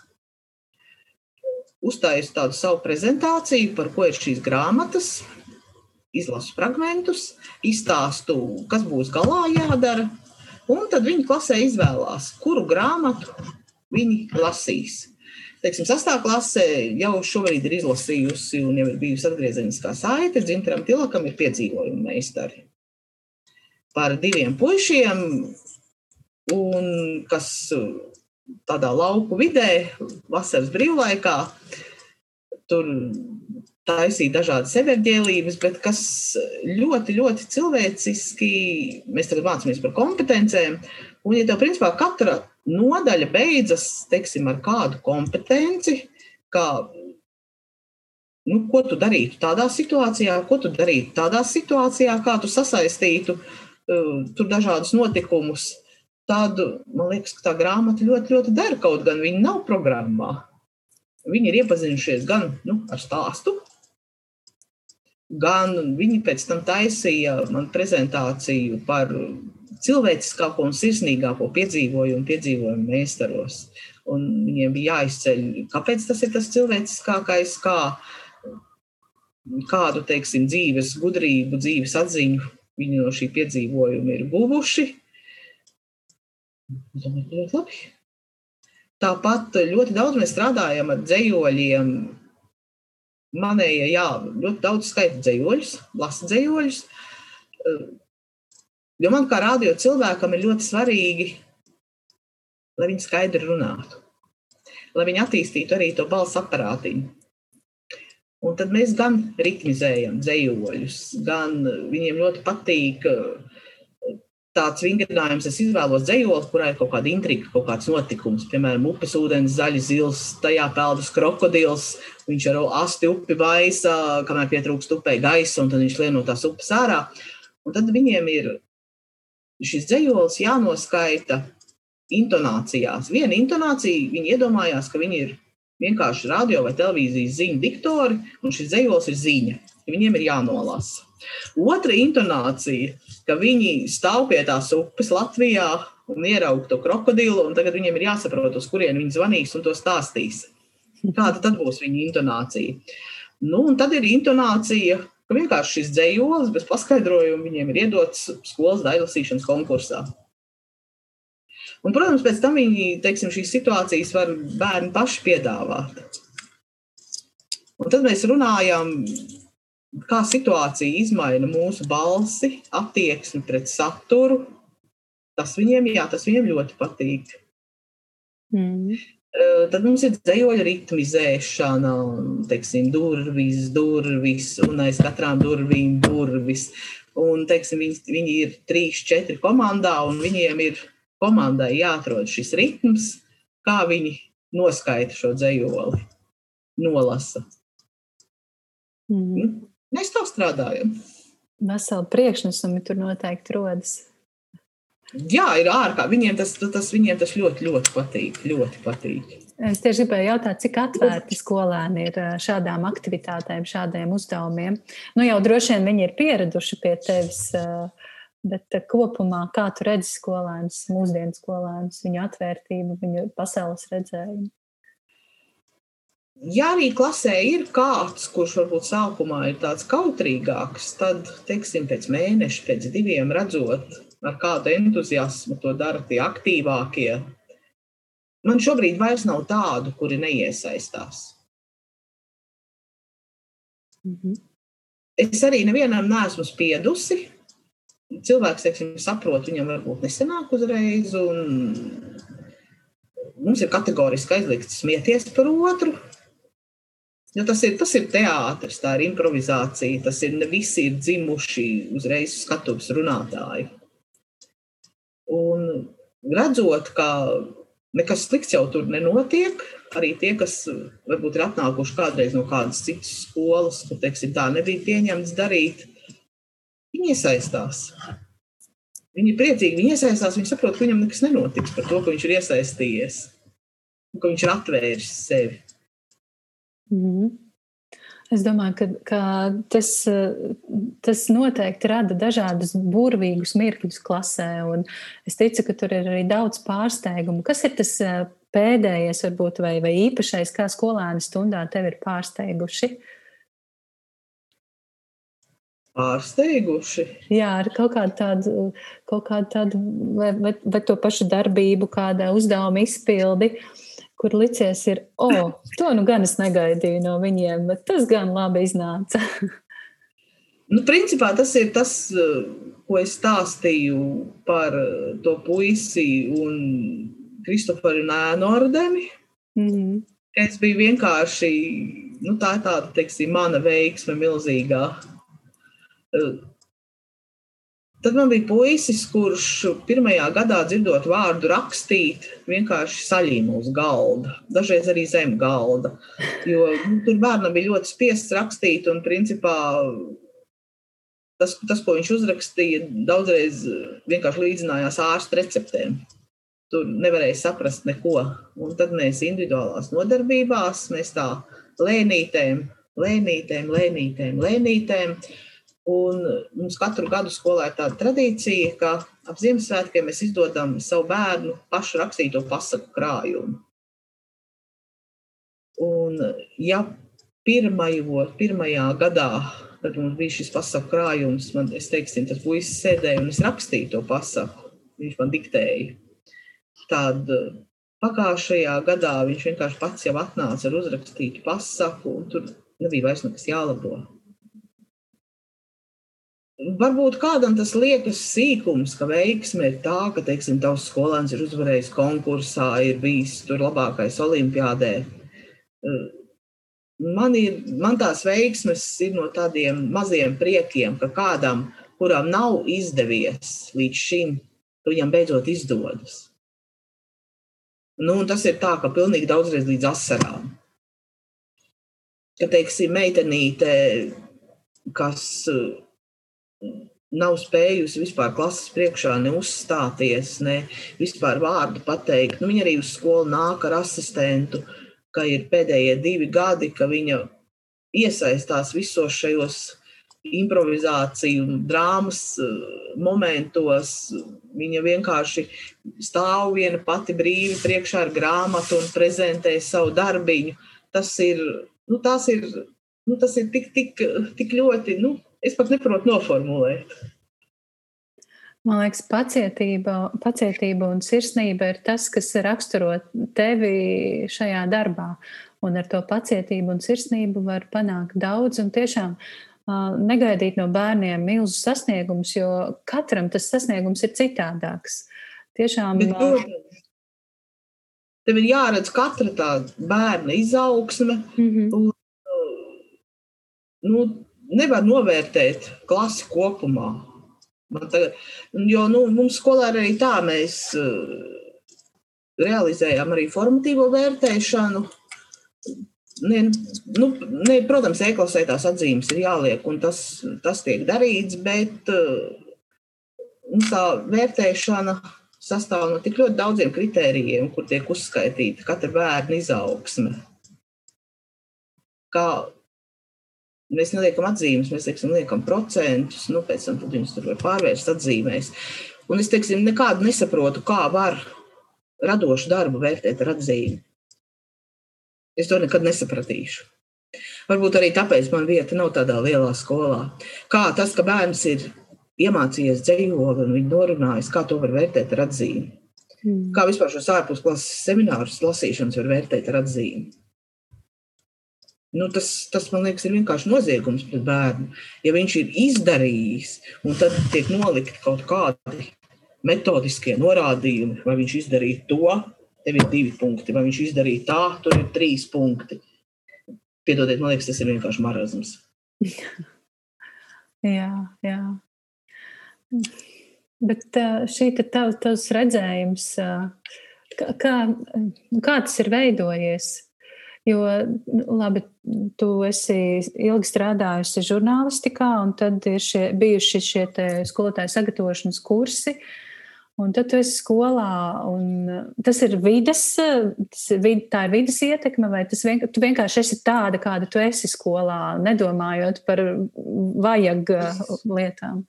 uztāju tādu savu prezentāciju, par ko ir šīs grāmatas, izlasu fragmentus, izstāstu, kas būs galā jādara, un tad viņi klasē izvēlās, kuru grāmatu viņi lasīs. Teiksim, sastāvā klasē jau šobrīd ir izlasījusi un jau ir bijusi atgriezeniskā saite. Dzimtajam Tilakam ir piedzīvojumi meistari par diviem puišiem, un kas tādā lauku vidē, vasaras brīvlaikā. Tur taisīja dažādas enerģēlības, bet kas ļoti, ļoti cilvēciski, mēs tagad mācāmies par kompetencēm. Un, ja tev principā katra nodaļa beidzas, teiksim, ar kādu kompetenci, kā, nu, ko tu darītu tādā situācijā, ko tu darītu tādā situācijā, kā tu sasaistītu uh, tur dažādus notikumus, tad man liekas, ka tā grāmata ļoti, ļoti dara kaut gan viņa nav programmā. Viņi ir iepazinušies gan nu, ar stāstu, gan viņi pēc tam taisīja man prezentāciju par cilvēciskāko un sirsnīgāko piedzīvojumu, piedzīvojumu meistaros. Un viņiem bija jāizceļ, kāpēc tas ir tas cilvēciskākais, kā, kādu teiksim, dzīves gudrību, dzīves atziņu viņi no šī piedzīvojuma ir guvuši Domāju, ļoti labi. Tāpat ļoti daudz mēs strādājam ar dzējoļiem. Manējie, jā, ļoti daudz skaita dzējoļus, lasa dzējoļus. Jo man kā rādio cilvēkam ir ļoti svarīgi, lai viņi skaidri runātu, lai viņi attīstītu arī to balss aparātiņu. Un tad mēs gan ritmizējam dzējoļus, gan viņiem ļoti patīk uh, tāds vingrinājums, es izvēlos dzējoli, kurā ir kaut kāda intriga, kaut kāds notikums. Piemēram, upes ūdens, zaļi zils, tajā peldas krokodils, viņš ar asti upi vaisa, kamēr pietrūkst upē gaisa, un tad viņš lien no tās upes ārā. Un tad viņiem ir šis dzējolis jānoskaita intonācijās. Viena intonācija, viņi iedomājās, ka viņi ir vienkārši radio vai televīzijas ziņu diktori, un šis dzējols ir ziņa. Viņiem ir jānolasa. Otra intonācija, ka viņi stāv pie tās upes Latvijā un ieraug to krokodilu, un tagad viņiem ir jāsaprot, uz kurien viņi zvanīs un to stāstīs. Kāda tad būs viņa intonācija? Nu, un tad ir intonācija, ka vienkārši šis dzējolis bez paskaidrojuma viņiem ir iedots skolas daļlasīšanas konkursā. Un, protams, pēc tam viņi, teiksim, šīs situācijas var bērni paši piedāvāt. Un tad mēs runājam, kā situācija izmaina mūsu balsi, attieksmi pret saturu. Tas viņiem, jā, tas viņiem ļoti patīk. Mm. Tad mums ir dzējoļa ritmizēšana, teiksim, durvis, durvis, un aiz katrām durvīm durvis. Un, teiksim, viņi, viņi ir trīs, četri komandā, un viņiem ir komandai jāatrod šis ritms, kā viņi noskaita šo dzējoli, nolasa. Mm. Mēs tā strādājam. Veseli priekšnesumi tur noteikti rodas. Jā, ir ārkārtīgi. Viņiem tas, tas, viņiem tas ļoti, ļoti patīk. Ļoti patīk. Es tieši gribēju jautāt, cik atvērti skolēni ir šādām aktivitātēm, šādiem uzdevumiem. Nu, jau droši vien viņi ir pieraduši pie tevis, bet kopumā kā tu redzi skolēnus, mūsdienu skolēnus, viņu atvērtību, viņu pasaules redzējumu? Ja arī klasē ir kāds, kurš varbūt sākumā ir tāds kautrīgāks, tad, teiksim, pēc mēneša, pēc diviem redzot, ar kādu entuziasmu to dara tie aktīvākie. Man šobrīd vairs nav tādu, kuri neiesaistās. -hmm. Es arī nevienam neesmu spiedusi. Cilvēks, teiksim, saprot, viņam varbūt nesenāk uzreiz, un mums ir kategoriski aizliegts smieties par otru. Jo tas ir, tas ir teātris, tā ir improvizācija. Tas ir ne visi ir dzimuši uzreiz skatuves runātāji. Un redzot, ka nekas slikts jau tur nenotiek, arī tie, kas varbūt ir atnākuši kādreiz no kādas citas skolas, kur teiksim, tā nebija pieņemts darīt, viņi iesaistās. Viņi ir priecīgi, viņi iesaistās, viņi saprot, ka viņam nekas nenotiks par to, ka viņš ir iesaistījies, ka viņš ir atvēris sevi. Mm. Es domāju, ka, ka tas, tas noteikti rada dažādus burvīgus mirkļus klasē. Es ticu, ka tur ir arī daudz pārsteigumu. Kas ir tas eh, pēdējais, varbūt, vai, vai īpašais, kā skolēni stundā tevi ir pārsteiguši? Pārsteiguši. Jā, ar kaut kādu tādu, kaut kādu tādu vai, vai, vai to pašu darbību, kāda uzdevuma izpildi. Uh, kur licies, ir, o, oh, to nu gan es negaidīju no viņiem, bet tas gan labi iznāca. nu, principā tas ir tas, ko es stāstīju par to puisi un Kristoferu Nēnordemi. Mm -hmm. Es biju vienkārši, nu, tā ir tāda, teiksim, mana veiksme milzīgā Tad man bija puisis, kurš pirmajā gadā dzirdot vārdu rakstīt, vienkārši saļīma uz galda, dažreiz arī zem galda. Jo nu, tur bērnam bija ļoti spiests rakstīt, un principā tas, tas, ko viņš uzrakstīja, daudzreiz vienkārši līdzinājās ārsta receptēm. Tur nevarēja saprast neko. Un tad mēs individuālās nodarbībās, mēs tā lēnītēm, lēnītēm, lēnītēm, lēnītēm. Un mums katru gadu skolā ir tāda tradīcija, ka ap Ziemassvētkiem mēs izdodam savu bērnu pašu rakstīto pasaku krājumu. Un, ja pirmajo, pirmajā gadā, kad mums bija šis pasaku krājums, man, teiksim, tas puisis sēdēja un es rakstīju to pasaku, viņš man diktēja. Tad pagājušajā gadā viņš vienkārši pats jau atnāca ar uzrakstītu pasaku, un tur nebija vairs nekas jālabo. Varbūt kādam tas liekas sīkums, ka veiksme ir tā, ka, teiksim, tavs skolēns ir uzvarējis konkursā, ir bijis tur labākais olimpiādē. Man, ir, man tās veiksmes ir no tādiem maziem priekiem, ka kādam, kuram nav izdevies līdz šim, viņam beidzot izdodas. Nu, tas ir tā, ka pilnīgi daudzreiz līdz asarām. Ka, teiksim, meitenīte, kas nav spējusi vispār klases priekšā ne uzstāties, ne vispār vārdu pateikt. Nu, viņa arī uz skolu nāk ar asistentu, ka ir pēdējie divi gadi, ka viņa iesaistās visos šajos improvizāciju, drāmas eh, momentos. Viņa vienkārši stāv viena pati brīvi priekšā ar grāmatu un prezentē savu darbiņu. Tas ir, nu, tas ir, nu, tas ir tik, tik, tik ļoti, nu, es pat neprotu noformulēt. Man liekas, pacietība, pacietība un sirsnība ir tas, kas raksturo tevi šajā darbā. Un ar to pacietību un sirsnību var panākt daudz. Un tiešām negaidīt no bērniem milzu sasniegumus, jo katram tas sasniegums ir citādāks. Tiešām. Bet, Tev ir jāredz katra tā bērna izaugsme. Mm -hmm. un, nu, nevar novērtēt klasi kopumā. Tagad, jo nu, mums skolā arī tā mēs uh, realizējām arī formatīvo vērtēšanu. Ne, nu, ne, protams, e-klasē tās atzīmes ir jāliek, un tas, tas tiek darīts, bet uh, tā vērtēšana sastāv no tik ļoti daudziem kritērijiem, kur tiek uzskaitīta katra bērna izaugsme. Kā Mēs neliekam atzīmes, mēs teiksim, liekam procentus, nu, pēc tam viņus tur var pārvērst atzīmēs. Un es teiksim, nekādu nesaprotu, kā var radošu darbu vērtēt ar atzīmi. Es to nekad nesapratīšu. Varbūt arī tāpēc man vieta nav tādā lielā skolā. Kā tas, ka bērns ir iemācījies dzīvot un viņa norunājis, kā to var vērtēt ar atzīmi. Mm. Kā vispār šos ārpusklases seminārus lasīšanas var vērtēt ar atzīmi. Nu, tas, tas, man liekas, ir vienkārši noziegums pret bērnu. Ja viņš ir izdarījis, un tad tiek nolikti kaut kādi metodiskie norādījumi, vai viņš izdarīja to, tev ir divi punkti, vai viņš izdarīja tā, tur ir trīs punkti. Piedodiet, man liekas, tas ir vienkārši marazms. jā, jā. Bet šī ir tavs redzējums, kā, kā, kā tas ir veidojies? Jo, labi, tu esi ilgi strādājusi žurnālistikā, un tad ir šie, bijuši šie skolotāju sagatavošanas kursi. Un tad tu esi skolā, un tas ir vidas, tas ir vid, tā ir vidas ietekme, vai tas vien, tu vienkārši esi tāda, kāda tu esi skolā, nedomājot par vajag lietām?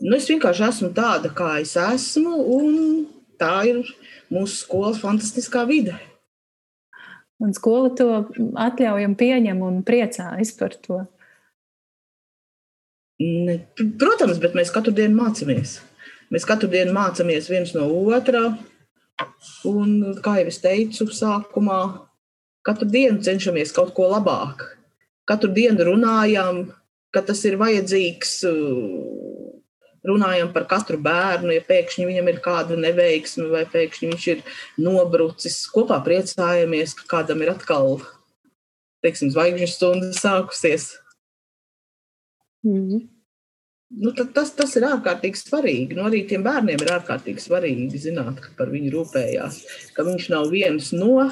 Nu, es vienkārši esmu tāda, kā es esmu, un tā ir mūsu skolas fantastiskā vide. Un skola to atļauj un pieņem un priecājas par to. Ne, protams, bet mēs katru dienu mācāmies. Mēs katru dienu mācāmies viens no otra. Un, kā jau es teicu, sākumā katru dienu cenšamies kaut ko labāk. Katru dienu runājam, ka tas ir vajadzīgs runājam par katru bērnu, ja pēkšņi viņam ir kāda neveiksme vai pēkšņi viņš ir nobrucis. Kopā priecājamies, ka kādam ir atkal, teiksim, zvaigžņu stunda sākusies. Mm. Nu, tas, tas ir ārkārtīgi svarīgi. Nu, arī tiem bērniem ir ārkārtīgi svarīgi zināt, ka par viņu rūpējās, ka viņš nav viens no,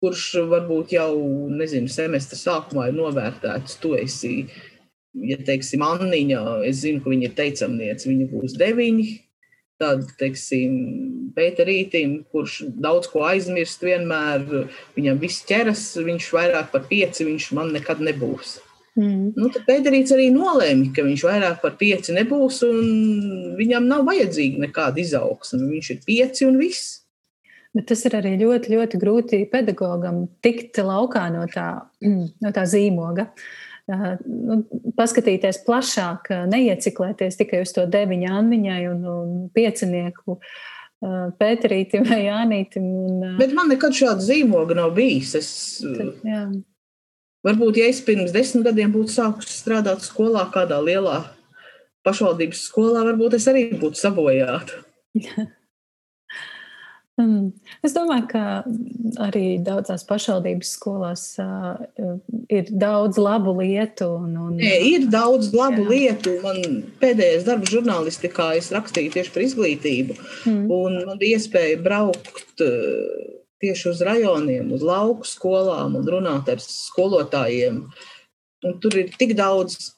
kurš varbūt jau, nezinu, semestra sākumā ir novērtēts. Tu esi ja teiksim, Anniņa, es zinu, ka viņa ir teicamniece, viņa būs deviņi. Tad, teiksim, Pēterītim, kurš daudz ko aizmirst, vienmēr viņam viss ķeras, viņš vairāk par pieci, viņš man nekad nebūs. Mm. Nu, tad Pēterīts arī nolēma, ka viņš vairāk par pieci nebūs, un viņam nav vajadzīga nekāda izaugsme. Viņš ir pieci un viss. Bet tas ir arī ļoti, ļoti grūti pedagogam tikt laukā no tā, no tā zīmoga. Uh, nu, paskatīties plašāk, neieciklēties tikai uz to deviņu anniņai un, un piecinieku. Pēterītam vai Jānītam. Un, Bet man nekad šāda zīmoga nav bijis. Es, tad, jā. varbūt, ja es pirms desmit gadiem būtu sākusi strādāt skolā, kādā lielā pašvaldības skolā, varbūt es arī būtu sabojāta. Mm. Es domāju, ka arī daudzās pašvaldības skolās uh, ir daudz labu lietu. Un, un, Nē, ir daudz labu jā. lietu. Man pēdējais darbs žurnālistikā es rakstīju tieši par izglītību. Mm. Man bija iespēja braukt tieši uz rajoniem, uz lauku skolām un runāt ar skolotājiem. Un tur ir tik daudz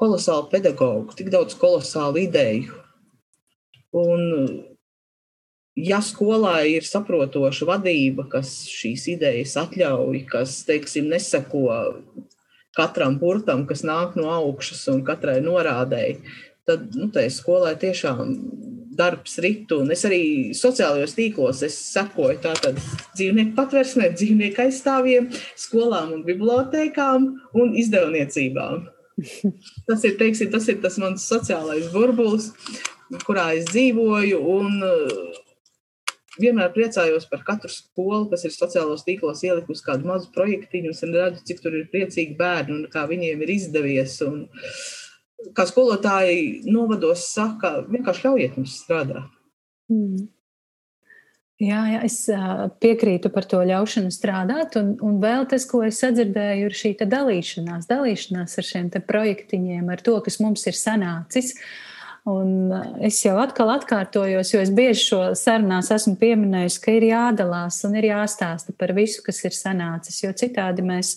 kolosālu pedagogu, tik daudz kolosālu ideju. Un, ja skolā ir saprotoša vadība, kas šīs idejas atļauj, kas, teiksim, neseko katram burtam, kas nāk no augšas un katrai norādēji, tad nu, skolai tiešām darbs rit. Un es arī sociālajos tīklos sekoju tātad dzīvnieku patversmēm, dzīvnieku aizstāvjiem, skolām un bibliotēkām un izdevniecībām. Tas ir, teiksim, tas ir tas mans sociālais burbulis, kurā es dzīvoju. Un, vienmēr priecājos par katru skolu, kas ir sociālos tīklos ielikusi kādu mazu projektiņu, un redzu, cik tur ir priecīgi bērni un kā viņiem ir izdevies. Un, kā skolotāji novados saka, vienkārši ļaujiet mums strādāt. Mm. Jā, jā, es piekrītu par to ļaušanu strādāt. Un, un vēl tas, ko es sadzirdēju, ir šī dalīšanās, dalīšanās ar šiem projektiņiem, ar to, kas mums ir sanācis. Un es jau atkal atkārtojos, jo es bieži šo sarunās esmu pieminējusi, ka ir jādalās un ir jāstāsta par visu, kas ir sanācis, jo citādi mēs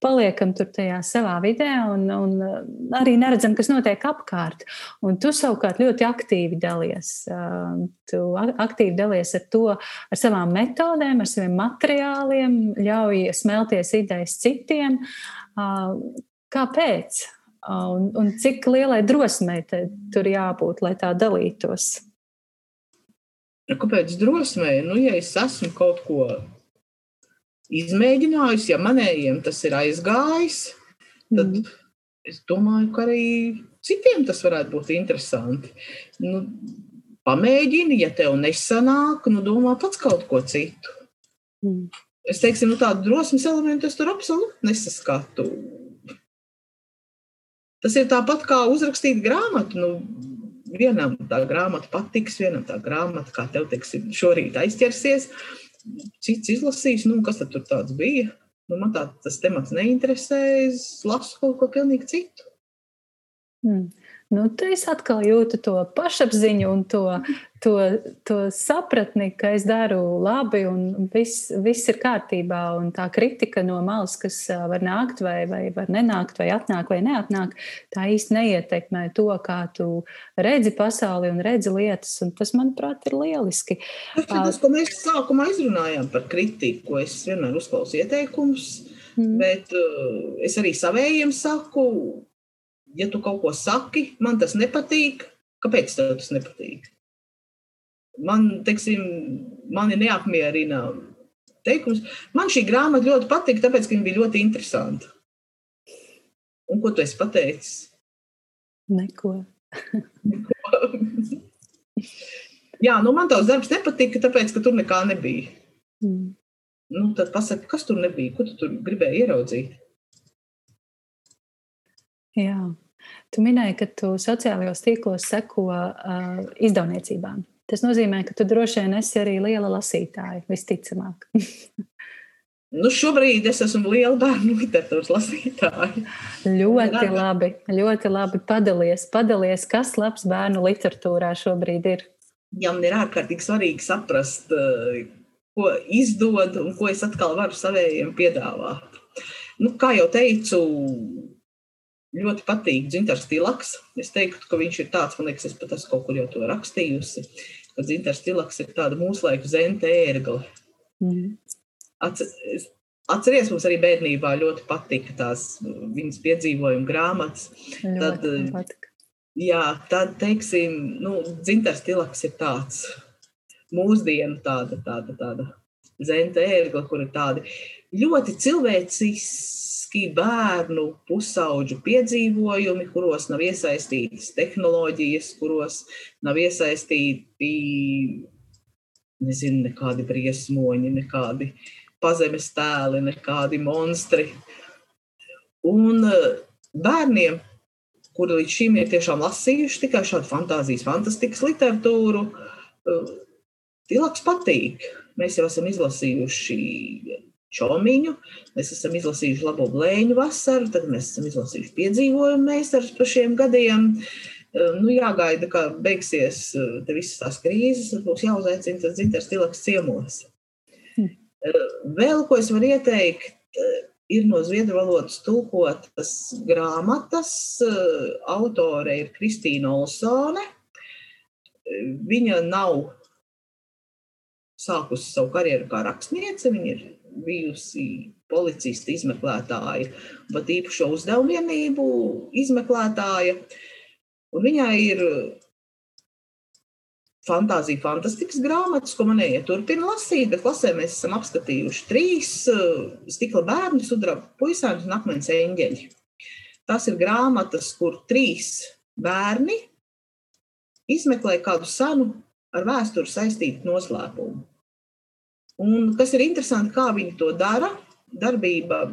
paliekam tur tajā savā vidē un, un arī neredzam, kas notiek apkārt. Un tu savukārt ļoti aktīvi dalies. Tu aktīvi dalies ar to, ar savām metodēm, ar saviem materiāliem, ļauj smelties idejas citiem. Kāpēc? Un, un cik lielai drosmei tur jābūt, lai tā dalītos? Kāpēc drosmei? Nu, ja es esmu kaut ko izmēģinājusi, ja manējiem tas ir aizgājis, tad mm. es domāju, ka arī citiem tas varētu būt interesanti. Nu, pamēģini, ja tev nesanāk, nu domā pats kaut ko citu. Mm. Es teiktu, nu, tādu drosmes elementu es tur absolūti nesaskatu. Tas ir tāpat kā uzrakstīt grāmatu. Nu, vienam tā grāmata patiks, vienam tā grāmata, kā tev teiksim, šorīt aizķersies cits izlasījis, nu, kas tur tāds bija. Nu, man tā, tas temats neinteresē, es lasu kaut ko pilnīgi citu. Mm. Nu, tu atkal jūti to pašapziņu un to, to, to sapratni, ka es daru labi un viss, viss ir kārtībā. Un tā kritika no malas, kas var nākt vai, vai var nenākt, vai atnāk vai neatnāk, tā īsti neietekmē to, kā tu redzi pasauli un redzi lietas. Un tas, manuprāt, ir lieliski. Tas ir tas, ko mēs sākumā izrunājām par kritiku. Es vienmēr uzklausu ieteikumus, mm. bet uh, es arī savējiem saku ja tu kaut ko saki, man tas nepatīk, kāpēc tev tas nepatīk? Man, teiksim, mani neapmierina teikums. Man šī grāmata ļoti patīk, tāpēc, ka viņa bija ļoti interesanta. Un ko tu esi pateicis? Neko. Neko. Jā, nu man tavs darbs nepatika, tāpēc, ka tur nekā nebija. Mm. Nu, tad pasaki, kas tur nebija, ko tu tur gribēji ieraudzīt? Jā. Tu minēji, ka tu sociālajos tīklos seko uh, izdevniecībām. Tas nozīmē, ka tu droši vien esi arī liela lasītāja, visticamāk. Nu, šobrīd es esmu liela bērnu literatūras lasītāja. Ļoti labi, ļoti labi. Padalies, padalies, kas labs bērnu literatūrā šobrīd ir. Jā, man ir ārkārtīgi svarīgi saprast, ko izdod un ko es atkal varu savējiem piedāvāt. Nu, kā jau teicu, ļoti patīk Dzintars Tilaks. Es teiktu, ka viņš ir tāds, man liekas, es pat esmu kaut kur jau to rakstījusi, ka Dzintars Tilaks ir tāda mūslaiku zente ērgle. Mm. Atceries, mums arī bērnībā ļoti patika tās viņas piedzīvojuma grāmatas. Ļoti tad, eh, patika. jā, tad, teiksim, nu, Dzintars Tilaks ir tāds mūsdienu tāda, tāda, tāda zente ērgle, kur ir tādi ļoti cilvēcisks būtiski bērnu pusauģu piedzīvojumi, kuros nav iesaistītas tehnoloģijas, kuros nav iesaistīti nezinu, nekādi briesmoņi, nekādi pazemes tēli, nekādi monstri. Un eh, bērniem, kuri līdz šim ir tiešām lasījuši tikai šādu fantāzijas, fantastikas literatūru, eh, Tilaks patīk. Mēs jau esam izlasījuši čomiņu, mēs esam izlasījuši labo blēņu vasaru, tad mēs esam izlasījuši piedzīvojumu meistarus par šiem gadiem. Nu, jāgaida, kā beigsies te visas tās krīzes, tad būs jāuzaicina tas dzintars tilaks ciemos. Hm. Vēl ko es varu ieteikt, ir no zviedru valodas tulkotas grāmatas. Autore ir Kristīna Olsone. Viņa nav sākusi savu karjeru kā rakstniece, viņa ir bijusi policista izmeklētāja, pat īpašo uzdevumu vienību izmeklētāja. Un viņai ir fantāzija, fantastikas grāmatas, ko man ieturpina lasīt, bet klasē mēs esam apskatījuši trīs stikla bērnu, sudraba puisēnus un akmens eņģeļi. Tas ir grāmatas, kur trīs bērni izmeklē kādu senu ar vēsturi saistītu noslēpumu. Un kas ir interesanti, kā viņi to dara, darbība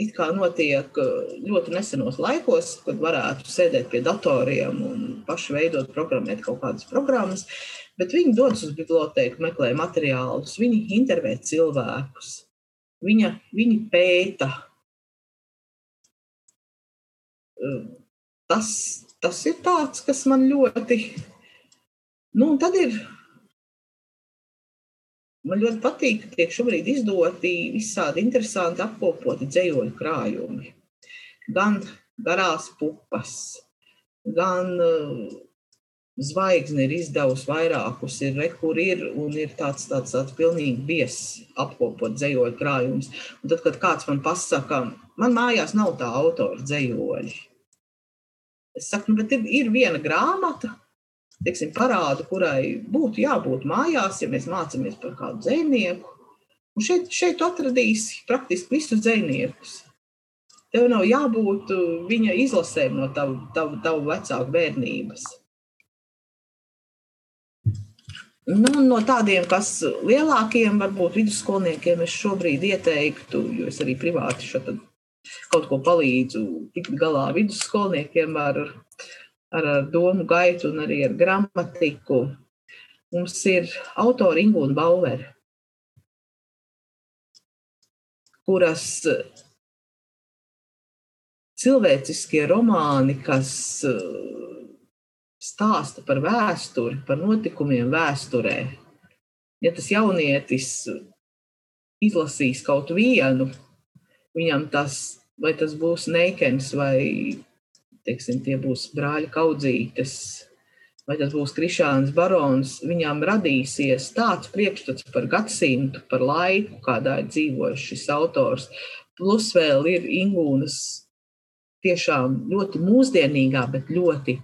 it kā notiek uh, ļoti nesenos laikos, kad varētu sēdēt pie datoriem un paši veidot, programmēt kaut kādas programmas, bet viņi dodas uz biblioteku, meklē materiālus, viņi intervē cilvēkus, viņa, viņi pēta. Uh, tas, tas ir tāds, kas man ļoti. Nu, tad ir Man ļoti patīk, ka tiek šobrīd izdoti visādi interesanti apkopoti dzējoļu krājumi. Gan garās pupas, gan uh, zvaigzne ir izdevusi vairākus, ir rekur ir un ir tāds, tāds, tāds pilnīgi bies apkopot dzējoļu krājums. Un tad, kad kāds man pasaka, man mājās nav tā autora dzējoļi. Es saku, nu, bet ir, ir viena grāmata, teiksim, parādu, kurai būtu jābūt mājās, ja mēs mācāmies par kādu dzīsnieku. Un šeit, šeit atradīsi praktiski visus dzīsniekus. Tev nav jābūt uh, viņa izlasēm no tavu, tavu, tavu vecāku bērnības. Nu, no tādiem, kas lielākiem, varbūt vidusskolniekiem, es šobrīd ieteiktu, jo es arī privāti kaut ko palīdzu tikt galā vidusskolniekiem ar ar, ar domu gaitu un arī ar gramatiku. Mums ir autori Ingūna Bauvere, kuras cilvēciskie romāni, kas uh, stāsta par vēsturi, par notikumiem vēsturē. Ja tas jaunietis izlasīs kaut vienu, viņam tas, vai tas būs Neikens vai teiksim, tie būs brāļa kaudzītes, vai tas būs Krišāns Barons, viņām radīsies tāds priekšstats par gadsimtu, par laiku, kādā ir dzīvojis šis autors. Plus vēl ir Ingūnas tiešām ļoti mūsdienīgā, bet ļoti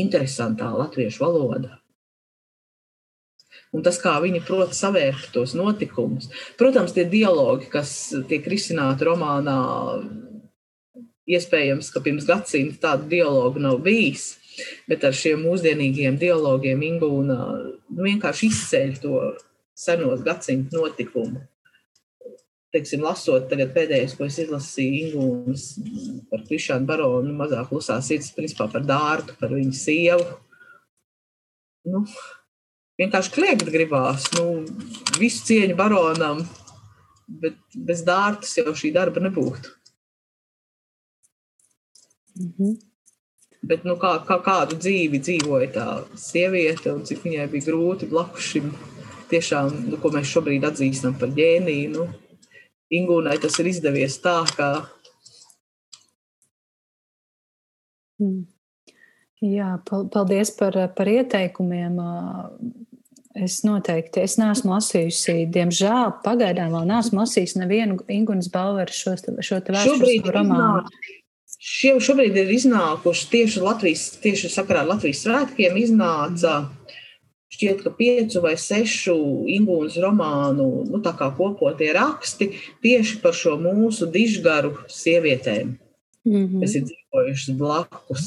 interesantā latviešu valoda. Un tas, kā viņi prot savērt tos notikumus. Protams, tie dialogi, kas tiek risināti romānā, Iespējams, ka pirms gadsimta tādu dialogu nav bijis, bet ar šiem mūsdienīgiem dialogiem Ingūna nu, vienkārši izceļ to senos gadsimtu notikumu. Teiksim, lasot tagad pēdējais, ko es izlasīju Ingūnas par Krišānu baronu, mazāk lusā sirds, principā par dārtu, par viņu sievu. Nu, vienkārši kliegt gribās, nu, visu cieņu baronam, bet bez dārtas jau šī darba nebūtu. -hmm. Bet nu, kā, kā, kādu dzīvi dzīvoja tā sieviete un cik viņai bija grūti blakus šim tiešām, nu, ko mēs šobrīd atzīstam par ģēniju. Nu, Ingūnai tas ir izdevies tā, ka. Mm. Jā, paldies par, par ieteikumiem. Es noteikti es neesmu lasījusi, diemžēl, pagaidām vēl neesmu lasījusi nevienu Ingūnas Baueru šo, šo te vēsturisko romānu. Iznāk, Šie šobrīd ir iznākuši tieši Latvijas, tieši sakarā ar Latvijas svētkiem, iznāca šķiet, ka piecu vai sešu ingūnas romānu nu, kopotie raksti tieši par šo mūsu dižgaru sievietēm, mm -hmm. kas ir dzīvojušas blakus.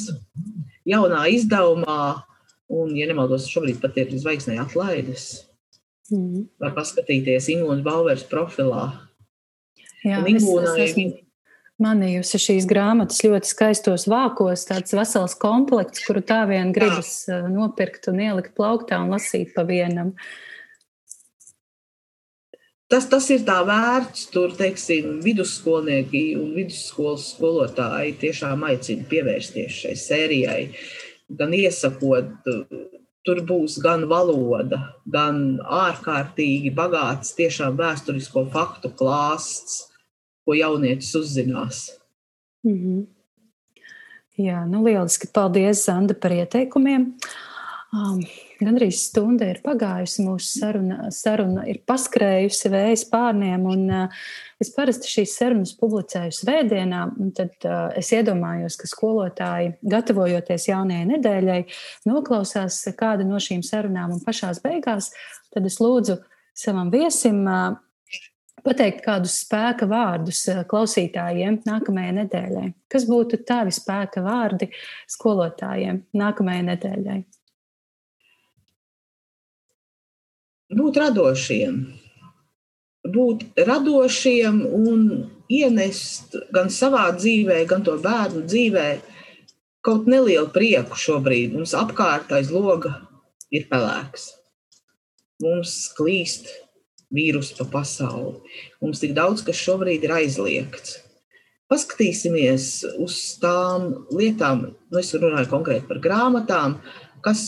Jaunā izdevumā, un, ja nemaldos, šobrīd pat ir zvaigznē atlaides. Mm -hmm. Var paskatīties Ingūnas Bauveres profilā. Jā, Ingūnai, es, es esmu manījusi šīs grāmatas ļoti skaistos vākos, tāds vesels komplekts, kuru tā vien gribas nopirkt un ielikt plauktā un lasīt pa vienam. Tas, tas ir tā vērts, tur, teiksim, vidusskolnieki un vidusskolas skolotāji tiešām aicina pievērsties šai sērijai, gan iesakot, tur būs gan valoda, gan ārkārtīgi bagāts tiešām vēsturisko faktu klāsts ko jaunietis uzzinās. Mm -hmm. Jā, nu lieliski. Paldies, Zanda, par ieteikumiem. Um, Gan arī stunda ir pagājusi, mūsu saruna, saruna ir paskrējusi vējas pārniem. Un, uh, es parasti šīs sarunas publicēju svētdienā, un tad uh, es iedomājos, ka skolotāji, gatavojoties jaunajai nedēļai, noklausās kādu no šīm sarunām, un pašās beigās tad es lūdzu savam viesim. Uh, Pateikt kādus spēka vārdus uh, klausītājiem nākamajai nedēļai. Kas būtu tavi spēka vārdi skolotājiem nākamajai nedēļai? būt radošiem. Būt radošiem un ienest gan savā dzīvē, gan to bērnu dzīvē kaut nelielu prieku šobrīd. Mums apkārt aiz loga ir pelēks. Mums klīst vīrus pa pasauli. Mums tik daudz, kas šobrīd ir aizliegts. Paskatīsimies uz tām lietām, nu es runāju konkrēti par grāmatām, kas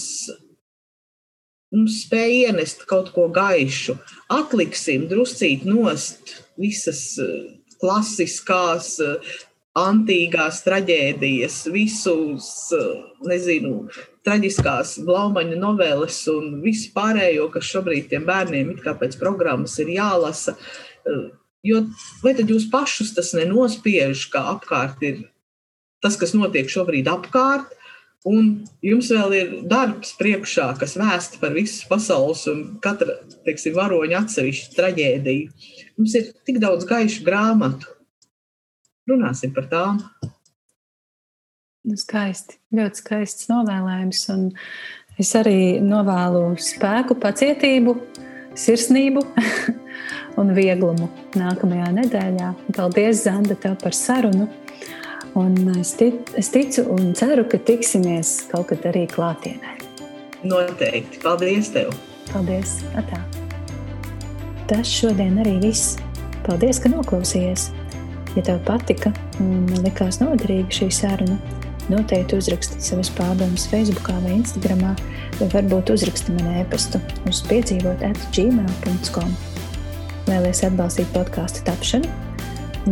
mums spēja ienest kaut ko gaišu. Atliksim druscīt nost visas eh, klasiskās, eh, antīgās traģēdijas, visus, eh, nezinu, traģiskās blaumaņa novēles un visu pārējo, kas šobrīd tiem bērniem it kā pēc programmas ir jālasa. Jo vai tad jūs pašus tas nenospiež, ka apkārt ir tas, kas notiek šobrīd apkārt, Un jums vēl ir darbs priekšā, kas vēsta par visas pasaules un katra teiksim, varoņa atsevišķu traģēdiju. Mums ir tik daudz gaišu grāmatu. Runāsim par tām. Nu, skaisti, ļoti skaists novēlējums. Un es arī novēlu spēku, pacietību, sirsnību un vieglumu nākamajā nedēļā. Paldies, Zanda, tev par sarunu! Un es, tic, es ticu un ceru, ka tiksimies kaut kad arī klātienē. Noteikti. Paldies tev! Paldies! Atā. Tas šodien arī viss. Paldies, ka noklausījies! Ja tev patika un likās noderīga šī saruna, noteikti uzraksti savas pārdomas Facebook vai Instagram, vai varbūt uzraksti man e-pastu uz piedzīvot at gmail.com. Vēlēs atbalstīt podkāstu tapšanu?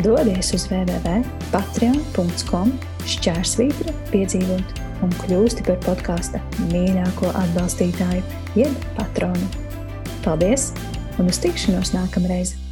dodies uz www.patreon.com šķērsvītra piedzīvot un kļūsti par podkāsta mīļāko atbalstītāju, jeb patronu. Paldies un uz tikšanos nākamreiz!